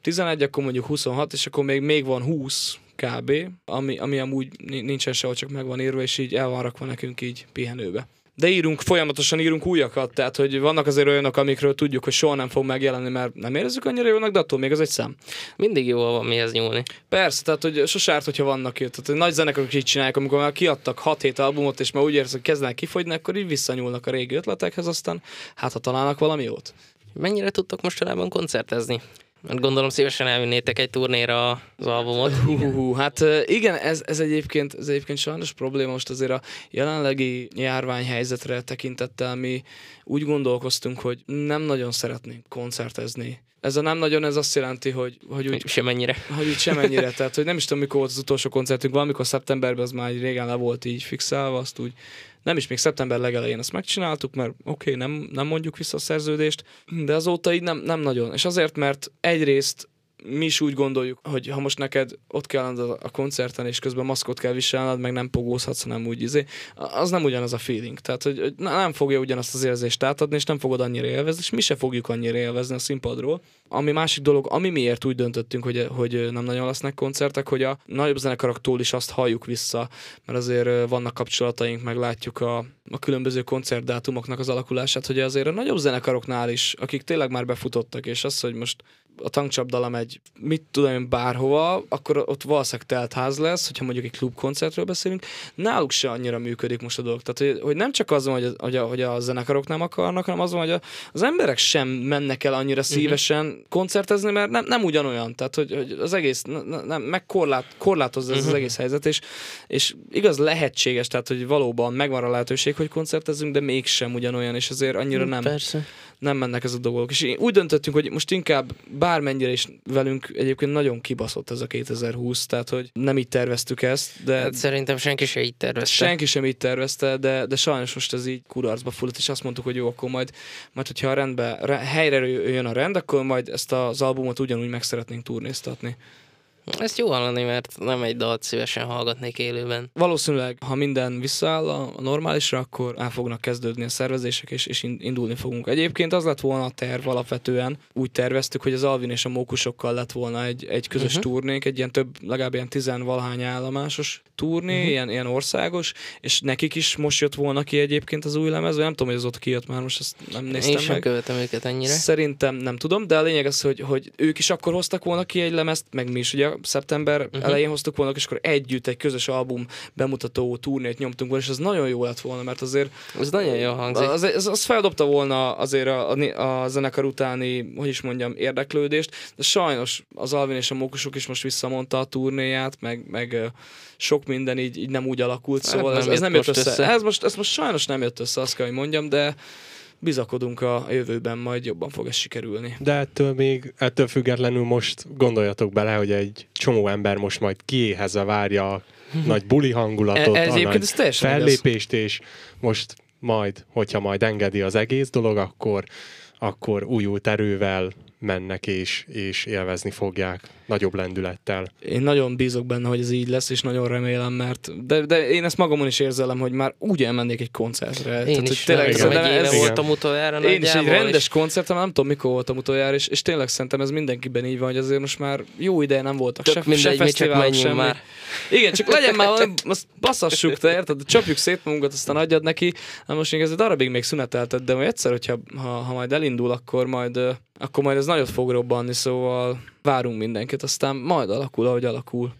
11, akkor mondjuk 26, és akkor még, még van 20 kb., ami, ami amúgy nincsen sehol, csak meg van írva, és így el van rakva nekünk így pihenőbe de írunk, folyamatosan írunk újakat, tehát hogy vannak azért olyanok, amikről tudjuk, hogy soha nem fog megjelenni, mert nem érezzük annyira jónak, de attól még az egy szám. Mindig jó van mihez nyúlni. Persze, tehát hogy sose árt, hogyha vannak itt. Tehát hogy nagy zenekarok így csinálják, amikor már kiadtak 6-7 albumot, és már úgy érzik, hogy kezdenek kifogyni, akkor így visszanyúlnak a régi ötletekhez, aztán hát ha találnak valami jót. Mennyire tudtok mostanában koncertezni? Mert gondolom szívesen elvinnétek egy turnéra az albumot. Hú, hú, hú. Hát igen, ez, ez, egyébként, ez egyébként sajnos probléma most azért a jelenlegi járványhelyzetre tekintettel mi úgy gondolkoztunk, hogy nem nagyon szeretnénk koncertezni. Ez a nem nagyon, ez azt jelenti, hogy, hogy úgy... Semennyire. Hogy úgy semennyire, tehát hogy nem is tudom, mikor volt az utolsó koncertünk, valamikor szeptemberben az már régen le volt így fixálva, azt úgy nem is még szeptember legelején ezt megcsináltuk, mert oké, okay, nem, nem mondjuk vissza a szerződést, de azóta így nem, nem nagyon. És azért, mert egyrészt mi is úgy gondoljuk, hogy ha most neked ott kell a koncerten, és közben maszkot kell viselned, meg nem pogózhatsz, hanem úgy izé, az nem ugyanaz a feeling. Tehát, hogy, hogy nem fogja ugyanazt az érzést átadni, és nem fogod annyira élvezni, és mi se fogjuk annyira élvezni a színpadról. Ami másik dolog, ami miért úgy döntöttünk, hogy, hogy nem nagyon lesznek koncertek, hogy a nagyobb zenekaroktól is azt halljuk vissza, mert azért vannak kapcsolataink, meg látjuk a, a különböző koncertdátumoknak az alakulását, hogy azért a nagyobb zenekaroknál is, akik tényleg már befutottak, és az, hogy most a tankcsapdala megy, mit tudom én, bárhova, akkor ott valószínűleg telt ház lesz, hogyha mondjuk egy klubkoncertről beszélünk, náluk se annyira működik most a dolog. Tehát, hogy, hogy nem csak az van, hogy a, hogy, a, hogy a zenekarok nem akarnak, hanem az van, hogy a, az emberek sem mennek el annyira mhm. szívesen uh-huh. koncertezni, mert nem, nem ugyanolyan. Tehát, hogy, hogy az egész, nem, meg korlát, korlátozza uh-huh. ez az mhm. egész helyzet, és, és igaz lehetséges, tehát, hogy valóban megvan a lehetőség, hogy koncertezünk, de mégsem ugyanolyan, és azért annyira nem. Persze nem mennek ez a dolgok. És úgy döntöttünk, hogy most inkább bármennyire is velünk egyébként nagyon kibaszott ez a 2020, tehát hogy nem így terveztük ezt, de... Hát szerintem senki sem így tervezte. Senki sem így tervezte, de, de sajnos most ez így kudarcba fulladt, és azt mondtuk, hogy jó, akkor majd, majd hogyha a rendbe, helyre jön a rend, akkor majd ezt az albumot ugyanúgy meg szeretnénk turnéztatni. Ezt jó hallani, mert nem egy dalt szívesen hallgatnék élőben. Valószínűleg, ha minden visszaáll a normálisra, akkor el fognak kezdődni a szervezések, és, és indulni fogunk. Egyébként az lett volna a terv alapvetően, úgy terveztük, hogy az Alvin és a Mókusokkal lett volna egy, egy közös uh-huh. turnénk, egy ilyen több, legalább ilyen tizenvalahány állomásos turné, uh-huh. ilyen, ilyen országos, és nekik is most jött volna ki egyébként az új lemez, nem tudom, hogy az ott kijött már, most ezt nem néztem Én sem meg. követem őket ennyire. Szerintem nem tudom, de a lényeg az, hogy, hogy ők is akkor hoztak volna ki egy lemezt, meg mi is ugye szeptember uh-huh. elején hoztuk volna, és akkor együtt egy közös album bemutató turnét nyomtunk volna, és az nagyon jó lett volna, mert azért... Ez nagyon jó hangzik. Az, az, az feldobta volna azért a, a, a zenekar utáni, hogy is mondjam, érdeklődést, de sajnos az Alvin és a Mókusok is most visszamondta a turnéját, meg, meg sok minden így, így nem úgy alakult, hát szóval hát nem ez, ez nem jött össze. össze. Ez, most, ez most sajnos nem jött össze, azt kell, hogy mondjam, de bizakodunk a jövőben, majd jobban fog ez sikerülni. De ettől még, ettől függetlenül most gondoljatok bele, hogy egy csomó ember most majd kiéhezve várja a nagy buli hangulatot, e, ez a nagy ez fellépést, és most majd, hogyha majd engedi az egész dolog, akkor, akkor újult erővel mennek és, és élvezni fogják nagyobb lendülettel. Én nagyon bízok benne, hogy ez így lesz, és nagyon remélem, mert de, de én ezt magamon is érzelem, hogy már úgy elmennék egy koncertre. Én Tehát, is, tényleg, igen, egy éve voltam utoljára Én is egy rendes és... koncertem, nem tudom mikor voltam utoljára, és, és tényleg szerintem ez mindenkiben így van, hogy azért most már jó ideje nem voltak Tök se, mindegy, se fesztiválok, sem. Már. Igen, csak legyen már, azt basszassuk, te érted? Csapjuk szét magunkat, aztán adjad neki. Na most még ez egy darabig még szünetelted, de majd egyszer, hogyha ha, ha majd elindul, akkor majd akkor majd ez nagyot fog robbanni, szóval várunk mindenkit, aztán majd alakul, ahogy alakul.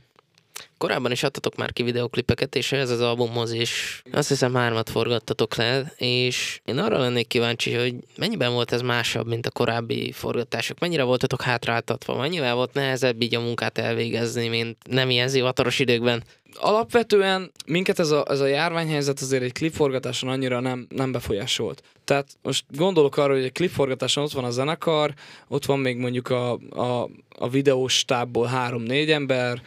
Korábban is adtatok már ki videoklipeket, és ez az albumhoz is azt hiszem hármat forgattatok le, és én arra lennék kíváncsi, hogy mennyiben volt ez másabb, mint a korábbi forgatások, mennyire voltatok hátráltatva, mennyivel volt nehezebb így a munkát elvégezni, mint nem ilyen zivataros időkben? alapvetően minket ez a, ez a járványhelyzet azért egy klipforgatáson annyira nem, nem befolyásolt. Tehát most gondolok arra, hogy egy klipforgatáson ott van a zenekar, ott van még mondjuk a, a, a videós stábból három-négy ember,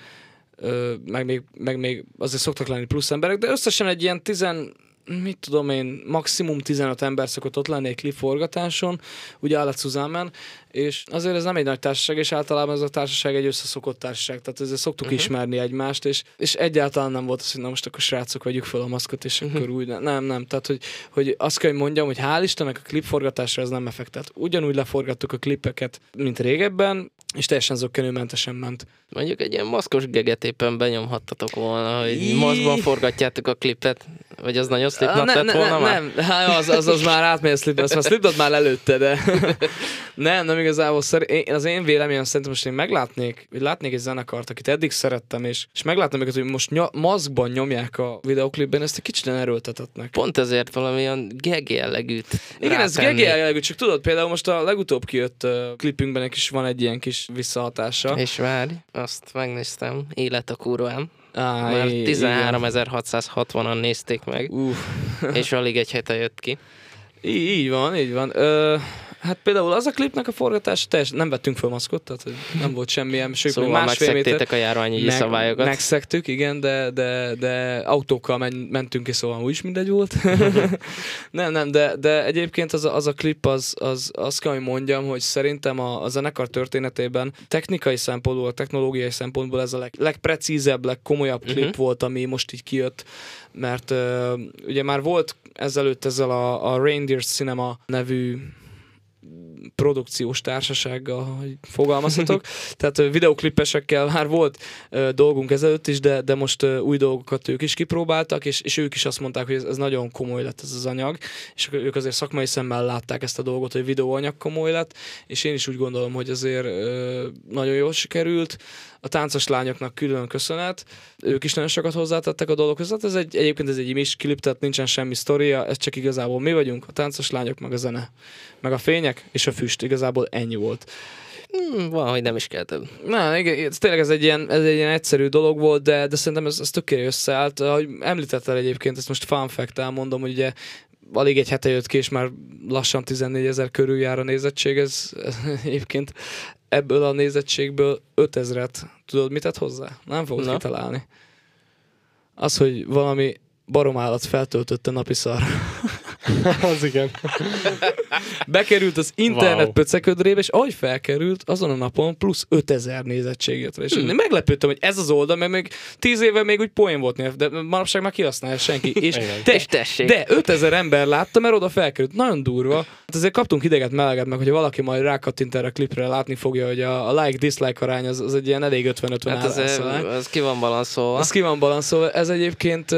meg még, meg még azért szoktak lenni plusz emberek, de összesen egy ilyen tizen, mit tudom én, maximum 15 ember szokott ott lenni egy klipforgatáson, ugye Állat Szuzámen, és azért ez nem egy nagy társaság, és általában ez a társaság egy összeszokott társaság, tehát ezzel szoktuk uh-huh. ismerni egymást, és, és egyáltalán nem volt az, hogy na most akkor srácok, vegyük fel a maszkot, és uh-huh. akkor úgy, nem, nem, tehát hogy, hogy azt kell, hogy mondjam, hogy hál' Istennek a klipforgatásra ez nem effektet. Ugyanúgy leforgattuk a klipeket, mint régebben, és teljesen zöggenőmentesen ment. Mondjuk egy ilyen maszkos geget éppen benyomhattatok volna, hogy maszkban forgatjátok a klipet, vagy az nagyon Slipknot lett volna ne, már? Nem, hát az, az, az már átmegy a Slipknot, már Slipknot már előtte, de nem, nem igazából én, az én véleményem szerintem most én meglátnék, hogy látnék egy zenekart, akit eddig szerettem, és, és meglátnám őket, hogy most ny- maszkban nyomják a videoklipben, ezt egy kicsit erőltetetnek. Pont ezért valamilyen geg jellegűt Igen, ez geg jellegű, csak tudod, például most a legutóbb kijött uh, klipünkben is van egy ilyen kis visszahatása. És várj, azt megnéztem, élet a kurvám. Ah, Mert 13.660-an nézték meg, uh. és alig egy hete jött ki. Így van, így van. Ö, Hát például az a klipnek a forgatás, teljesen nem vettünk fel maszkot, tehát nem volt semmilyen, sőt, szóval másfél méter. a járványi meg, szabályokat. Megszektük, igen, de, de, de autókkal men, mentünk, és szóval úgyis mindegy volt. nem, nem, de, de egyébként az a, az a klip, az, az, azt kell, hogy mondjam, hogy szerintem a, a zenekar történetében technikai szempontból, technológiai szempontból ez a leg, legprecízebb, legkomolyabb klip uh-huh. volt, ami most így kijött, mert uh, ugye már volt ezelőtt ezzel a, a Reindeer Cinema nevű Mm. Produkciós társasággal, hogy fogalmazhatok. Tehát videoklipesekkel már volt uh, dolgunk ezelőtt is, de, de most új dolgokat ők is kipróbáltak, és, és ők is azt mondták, hogy ez, ez nagyon komoly lett ez az anyag, és ők azért szakmai szemmel látták ezt a dolgot, hogy videóanyag komoly lett, és én is úgy gondolom, hogy azért nagyon jól sikerült a táncos lányoknak külön köszönet, ők is nagyon sokat hozzátettek a dologhoz. Hát ez egy, egyébként ez egy imis klip, tehát nincsen semmi sztoria, ez csak igazából mi vagyunk, a táncos lányok, meg a zene, meg a fények és a füst, igazából ennyi volt. Hmm, van, hogy nem is kell több. Na, igen, tényleg ez egy ilyen, ez egy ilyen egyszerű dolog volt, de, de szerintem ez, ez tökéletesen összeállt. Ahogy említettel egyébként, ezt most fun fact elmondom, hogy ugye alig egy hete jött ki, és már lassan 14 ezer körül jár a nézettség, ez, ez egyébként ebből a nézettségből 5000-et tudod, mit tett hozzá? Nem fogod kitalálni. Az, hogy valami baromállat feltöltötte napi szar. az igen. Bekerült az internet wow. pöceködrébe, és ahogy felkerült, azon a napon plusz 5000 nézettség jött És hmm. meglepődtem, hogy ez az oldal, mert még 10 éve még úgy poén volt, de manapság már kihasználja senki. És, te, tessék. De 5000 ember látta, mert oda felkerült. Nagyon durva. Hát azért kaptunk ideget, meleget, meg hogyha valaki majd rákattint erre a klipre, látni fogja, hogy a, a like-dislike arány az, az egy ilyen elég 50-50 hát az, ez ki van balanszolva. Ez ki van balanszolva. Ez egyébként,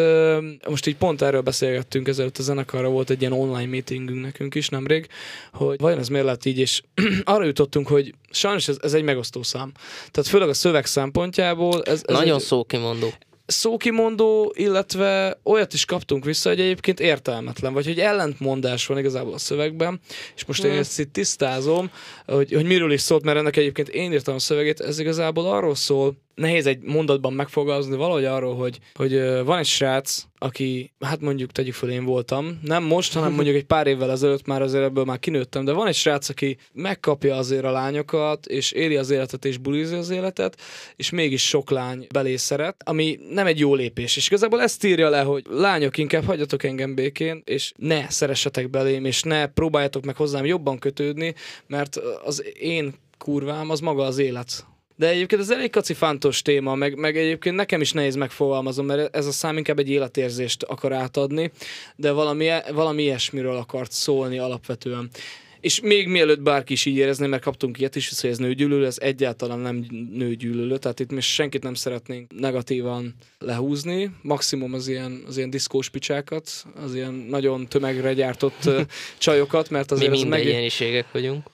most így pont erről beszélgettünk, ezelőtt a zenekarra volt egy ilyen online meetingünk nekünk is nemrég, hogy vajon ez miért lett így, és arra jutottunk, hogy sajnos ez, ez egy megosztó szám. Tehát főleg a szöveg szempontjából. Ez, ez Nagyon egy, szókimondó szókimondó, illetve olyat is kaptunk vissza, hogy egyébként értelmetlen, vagy hogy ellentmondás van igazából a szövegben, és most én ezt itt tisztázom, hogy, hogy miről is szólt, mert ennek egyébként én írtam a szövegét, ez igazából arról szól, nehéz egy mondatban megfogalmazni, valahogy arról, hogy, hogy van egy srác, aki, hát mondjuk tegyük föl, én voltam, nem most, hanem mondjuk egy pár évvel ezelőtt már azért ebből már kinőttem, de van egy srác, aki megkapja azért a lányokat, és éli az életet, és bulizi az életet, és mégis sok lány belé szeret, ami nem egy jó lépés. És igazából ezt írja le, hogy lányok, inkább hagyjatok engem békén, és ne szeressetek belém, és ne próbáljatok meg hozzám jobban kötődni, mert az én kurvám az maga az élet de egyébként ez elég kacifántos téma, meg, meg egyébként nekem is nehéz megfogalmazom, mert ez a szám inkább egy életérzést akar átadni, de valami, valami ilyesmiről akart szólni alapvetően. És még mielőtt bárki is így érezné, mert kaptunk ilyet is, hogy ez nőgyűlölő, ez egyáltalán nem nőgyűlölő, tehát itt mi senkit nem szeretnénk negatívan lehúzni, maximum az ilyen, az ilyen diszkós picsákat, az ilyen nagyon tömegre gyártott csajokat, mert azért mi minden meg... egyéniségek vagyunk.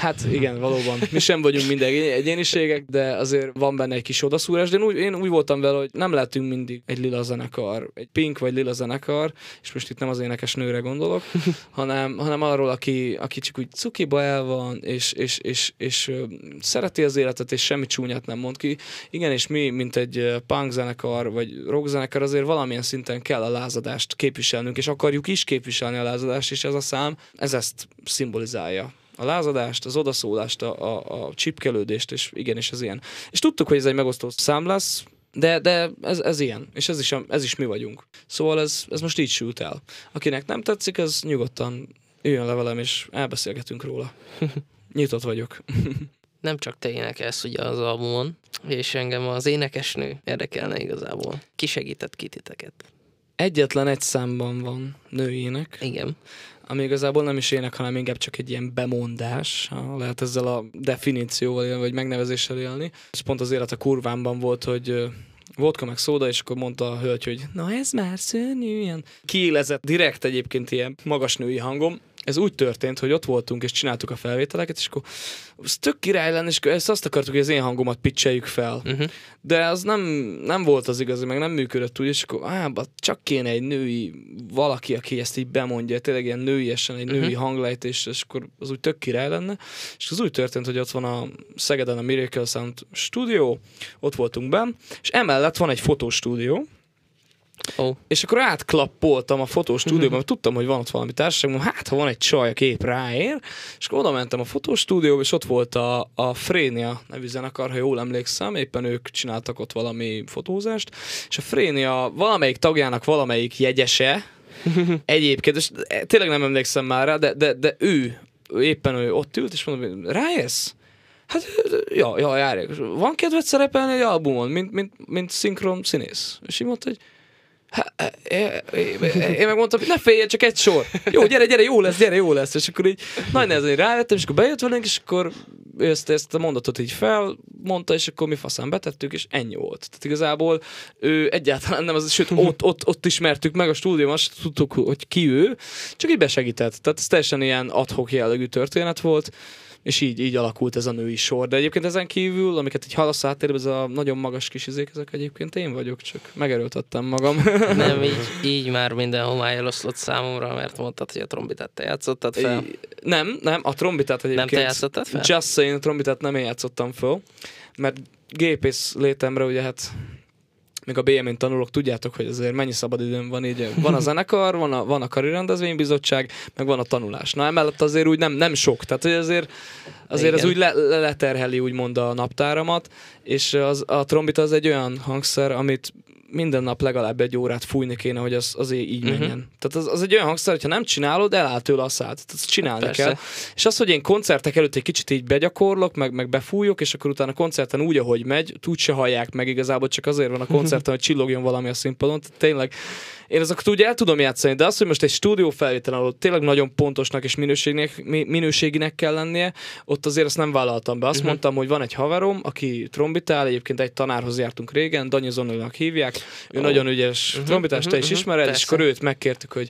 Hát igen, valóban. Mi sem vagyunk minden egyéniségek, de azért van benne egy kis odaszúrás, de én úgy, én úgy voltam vele, hogy nem lehetünk mindig egy lila zenekar, egy pink vagy lila zenekar, és most itt nem az énekes nőre gondolok, hanem, hanem arról, aki, aki csak úgy cukiba el van, és, és, és, és, szereti az életet, és semmi csúnyát nem mond ki. Igen, és mi, mint egy punk zenekar, vagy rock zenekar, azért valamilyen szinten kell a lázadást képviselnünk, és akarjuk is képviselni a lázadást, és ez a szám, ez ezt szimbolizálja a lázadást, az odaszólást, a, a, a csipkelődést, és igenis ez ilyen. És tudtuk, hogy ez egy megosztó szám lesz, de, de ez, ez ilyen, és ez is, ez is mi vagyunk. Szóval ez, ez most így sült el. Akinek nem tetszik, az nyugodtan üljön le velem, és elbeszélgetünk róla. Nyitott vagyok. nem csak te énekelsz ugye az albumon, és engem az énekesnő érdekelne igazából. Ki segített ki titeket? Egyetlen egy számban van nőjének. Igen. Ami igazából nem is ének, hanem inkább csak egy ilyen bemondás. Ha lehet ezzel a definícióval élni, vagy megnevezéssel élni. És pont az élet a kurvámban volt, hogy vodka meg szóda, és akkor mondta a hölgy, hogy na ez már szörnyű, ilyen kiélezett direkt egyébként ilyen magas női hangom, ez úgy történt, hogy ott voltunk, és csináltuk a felvételeket, és akkor ez tök király lenne, és ezt azt akartuk, hogy az én hangomat pitcheljük fel. Uh-huh. De az nem, nem volt az igazi, meg nem működött úgy, és akkor á, csak kéne egy női valaki, aki ezt így bemondja, tényleg ilyen nőiesen, egy női uh-huh. hanglejtés, és akkor az úgy tök király lenne. És az úgy történt, hogy ott van a Szegeden a Miracle Sound stúdió, ott voltunk benn, és emellett van egy fotostúdió, Oh. És akkor átklappoltam a fotostúdióba, mert tudtam, hogy van ott valami társaság, mondom, hát ha van egy csaj, a kép ráér, és akkor oda mentem a fotostúdióba, és ott volt a, a Frénia nevű zenekar, ha jól emlékszem, éppen ők csináltak ott valami fotózást, és a Frénia valamelyik tagjának valamelyik jegyese, egyébként, és tényleg nem emlékszem már rá, de, de, de ő, éppen ő ott ült, és mondom, rájössz? Hát, ja, ja, járják. Van kedved szerepelni egy albumon, mint, mint, mint szinkron színész? És így mondta, hogy Hát, én megmondtam, hogy ne féljen, csak egy sor. Jó, gyere, gyere, jó lesz, gyere, jó lesz. És akkor így nagy nehezen rájöttem, és akkor bejött velünk, és akkor ezt, ezt a mondatot így felmondta, és akkor mi faszán betettük, és ennyi volt. Tehát igazából ő egyáltalán nem, az, sőt, ott, ott, ott ismertük meg a stúdióban, azt tudtuk, hogy ki ő, csak így besegített. Tehát ez teljesen ilyen adhok jellegű történet volt és így, így alakult ez a női sor. De egyébként ezen kívül, amiket egy hallasz áttérve, ez a nagyon magas kis izék, ezek egyébként én vagyok, csak megerőltettem magam. Nem, így, így már minden homály eloszlott számomra, mert mondtad, hogy a trombitát te játszottad fel. I, nem, nem, a trombitát egyébként. Nem te játszottad fel? Just saying, a trombitát nem én játszottam fel, mert gépész létemre ugye hát még a BM-én tanulok, tudjátok, hogy azért mennyi időm van így. Van a zenekar, van a, van a karirendezvénybizottság, meg van a tanulás. Na emellett azért úgy nem, nem sok. Tehát, hogy azért, azért az úgy le, leterheli úgymond a naptáramat, és az, a trombita az egy olyan hangszer, amit minden nap legalább egy órát fújni kéne, hogy az azért így uh-huh. menjen. Tehát az, az egy olyan hangszer, hogyha nem csinálod, eláll tőle a szád. Tehát csinálni Persze. kell. És az, hogy én koncertek előtt egy kicsit így begyakorlok, meg, meg befújok, és akkor utána a koncerten úgy, ahogy megy, úgy se hallják meg igazából, csak azért van a koncerten, hogy csillogjon valami a színpadon. Tehát tényleg én azokat úgy el tudom játszani, de az, hogy most egy stúdió felvétel, ahol tényleg nagyon pontosnak és minőségnek, minőséginek kell lennie, ott azért azt nem vállaltam be. Azt uh-huh. mondtam, hogy van egy haverom, aki trombitál, egyébként egy tanárhoz jártunk régen, Danyi Zonolnak hívják, ő oh. nagyon ügyes uh-huh. trombitás, uh-huh. te is uh-huh. ismered, Persze. és akkor őt megkértük, hogy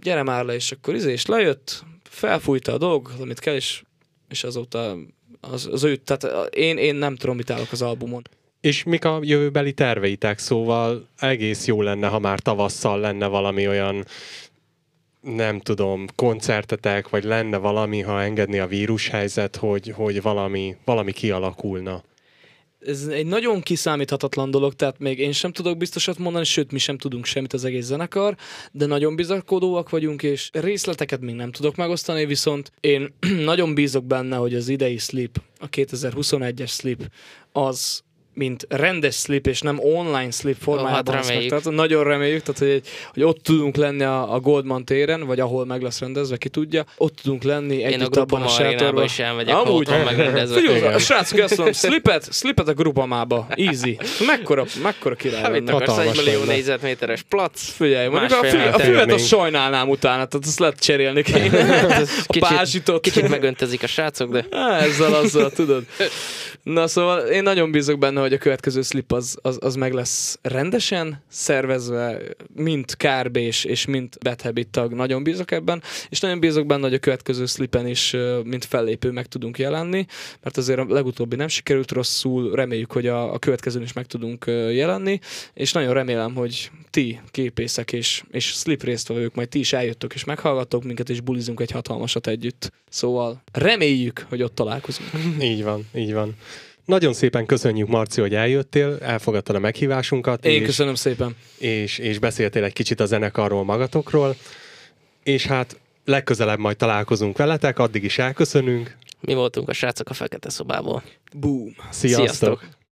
gyere már le, és akkor izé, és lejött, felfújta a dolg, amit kell, és, és azóta az, az ő, tehát én, én nem trombitálok az albumon. És mik a jövőbeli terveitek? Szóval egész jó lenne, ha már tavasszal lenne valami olyan nem tudom, koncertetek, vagy lenne valami, ha engedni a vírushelyzet, hogy, hogy valami, valami kialakulna ez egy nagyon kiszámíthatatlan dolog, tehát még én sem tudok biztosat mondani, sőt, mi sem tudunk semmit az egész zenekar, de nagyon bizakodóak vagyunk, és részleteket még nem tudok megosztani, viszont én nagyon bízok benne, hogy az idei Sleep, a 2021-es Sleep, az mint rendes slip, és nem online slip formájában. Hát reméljük. Tehát nagyon reméljük, tehát, hogy, hogy ott tudunk lenni a, a Goldman téren, vagy ahol meg lesz rendezve, ki tudja, ott tudunk lenni Én együtt a abban a sátorban. is elmegyek, Amúgy, megrendezve. Figyelj, a srácok azt mondom, slipet, slipet a grupamába, easy. Mekkora, mekkora király hát, mit akarsz, egy millió négyzetméteres plac? Figyelj, mondjuk a, fü- a füvet azt sajnálnám utána, tehát azt lehet cserélni kéne. a pázsitot. Kicsit megöntezik a srácok, de... Ezzel, azzal, tudod. Na szóval én nagyon bízok benne, hogy a következő slip az, az, az meg lesz rendesen szervezve, mint KRB és, és mint Bad Habit tag, nagyon bízok ebben, és nagyon bízok benne, hogy a következő slipen is, mint fellépő meg tudunk jelenni, mert azért a legutóbbi nem sikerült rosszul, reméljük, hogy a, a következőn is meg tudunk jelenni, és nagyon remélem, hogy ti képészek és, és slip résztvevők, majd ti is eljöttök és meghallgattok minket, és bulizunk egy hatalmasat együtt. Szóval reméljük, hogy ott találkozunk. Így van, így van. Nagyon szépen köszönjük, Marci, hogy eljöttél, elfogadtad a meghívásunkat. Én és, köszönöm szépen. És, és beszéltél egy kicsit a zenekarról magatokról, és hát legközelebb majd találkozunk veletek, addig is elköszönünk. Mi voltunk a srácok a fekete szobából. Boom. Sziasztok. Sziasztok.